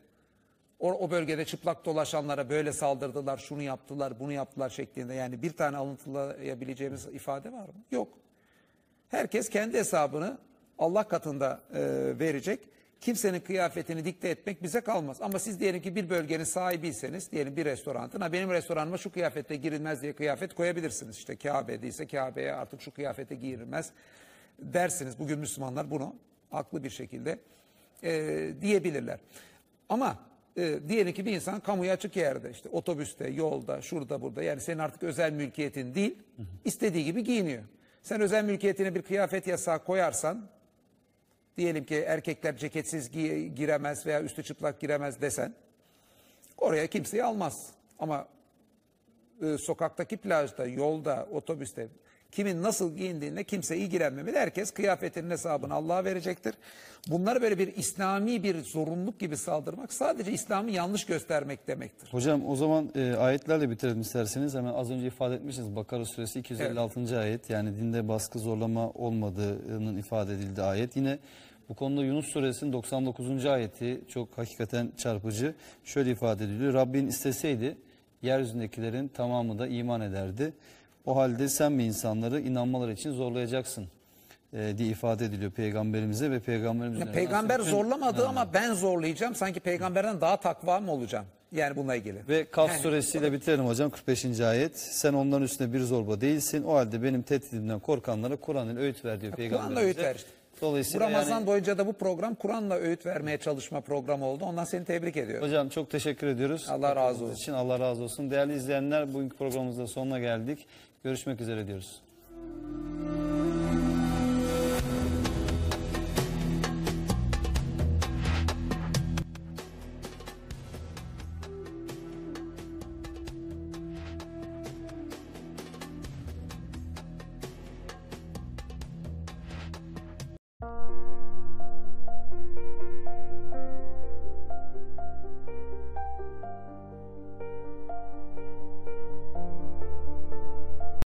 o, o bölgede çıplak dolaşanlara böyle saldırdılar, şunu yaptılar, bunu yaptılar şeklinde. Yani bir tane alıntılayabileceğimiz ifade var mı? Yok. Herkes kendi hesabını Allah katında e, verecek. Kimsenin kıyafetini dikte etmek bize kalmaz. Ama siz diyelim ki bir bölgenin sahibiyseniz, diyelim bir restoranın, ha benim restoranıma şu kıyafetle girilmez diye kıyafet koyabilirsiniz. İşte Kabe'deyse Kabe'ye artık şu kıyafete girilmez dersiniz. Bugün Müslümanlar bunu haklı bir şekilde e, diyebilirler. Ama e, diyelim ki bir insan kamuya açık yerde işte otobüste, yolda, şurada, burada yani senin artık özel mülkiyetin değil, istediği gibi giyiniyor. Sen özel mülkiyetine bir kıyafet yasağı koyarsan diyelim ki erkekler ceketsiz gi- giremez veya üstü çıplak giremez desen oraya kimseyi almaz. Ama e, sokaktaki plajda, yolda, otobüste kimin nasıl giyindiğine kimse ilgilenmemeli. Herkes kıyafetinin hesabını Allah'a verecektir. Bunları böyle bir İslami bir zorunluluk gibi saldırmak sadece İslam'ı yanlış göstermek demektir. Hocam o zaman e, ayetlerle bitirelim isterseniz. Hemen az önce ifade etmişsiniz. Bakara suresi 256. ayet. Yani dinde baskı zorlama olmadığının ifade edildiği ayet. Yine bu konuda Yunus suresinin 99. ayeti çok hakikaten çarpıcı. Şöyle ifade ediliyor. Rabbin isteseydi yeryüzündekilerin tamamı da iman ederdi. O halde sen mi insanları inanmaları için zorlayacaksın e, diye ifade ediliyor peygamberimize ve peygamberimiz üzerinden Peygamber bütün- zorlamadı ama ben zorlayacağım. Sanki peygamberden daha takva mı olacağım? Yani bununla ilgili. Ve Kaf suresiyle bitirelim hocam 45. ayet. Sen onların üstünde bir zorba değilsin. O halde benim tehditimden korkanlara Kur'an ile öğüt ver diyor peygamberimize. Kur'an'la öğüt ver işte. Bu Dolayısıyla Ramazan yani, boyunca da bu program Kur'an'la öğüt vermeye çalışma programı oldu. Ondan seni tebrik ediyorum. hocam çok teşekkür ediyoruz. Allah razı olsun. için Allah razı olsun. Değerli izleyenler bugünkü programımızda sonuna geldik. Görüşmek üzere diyoruz.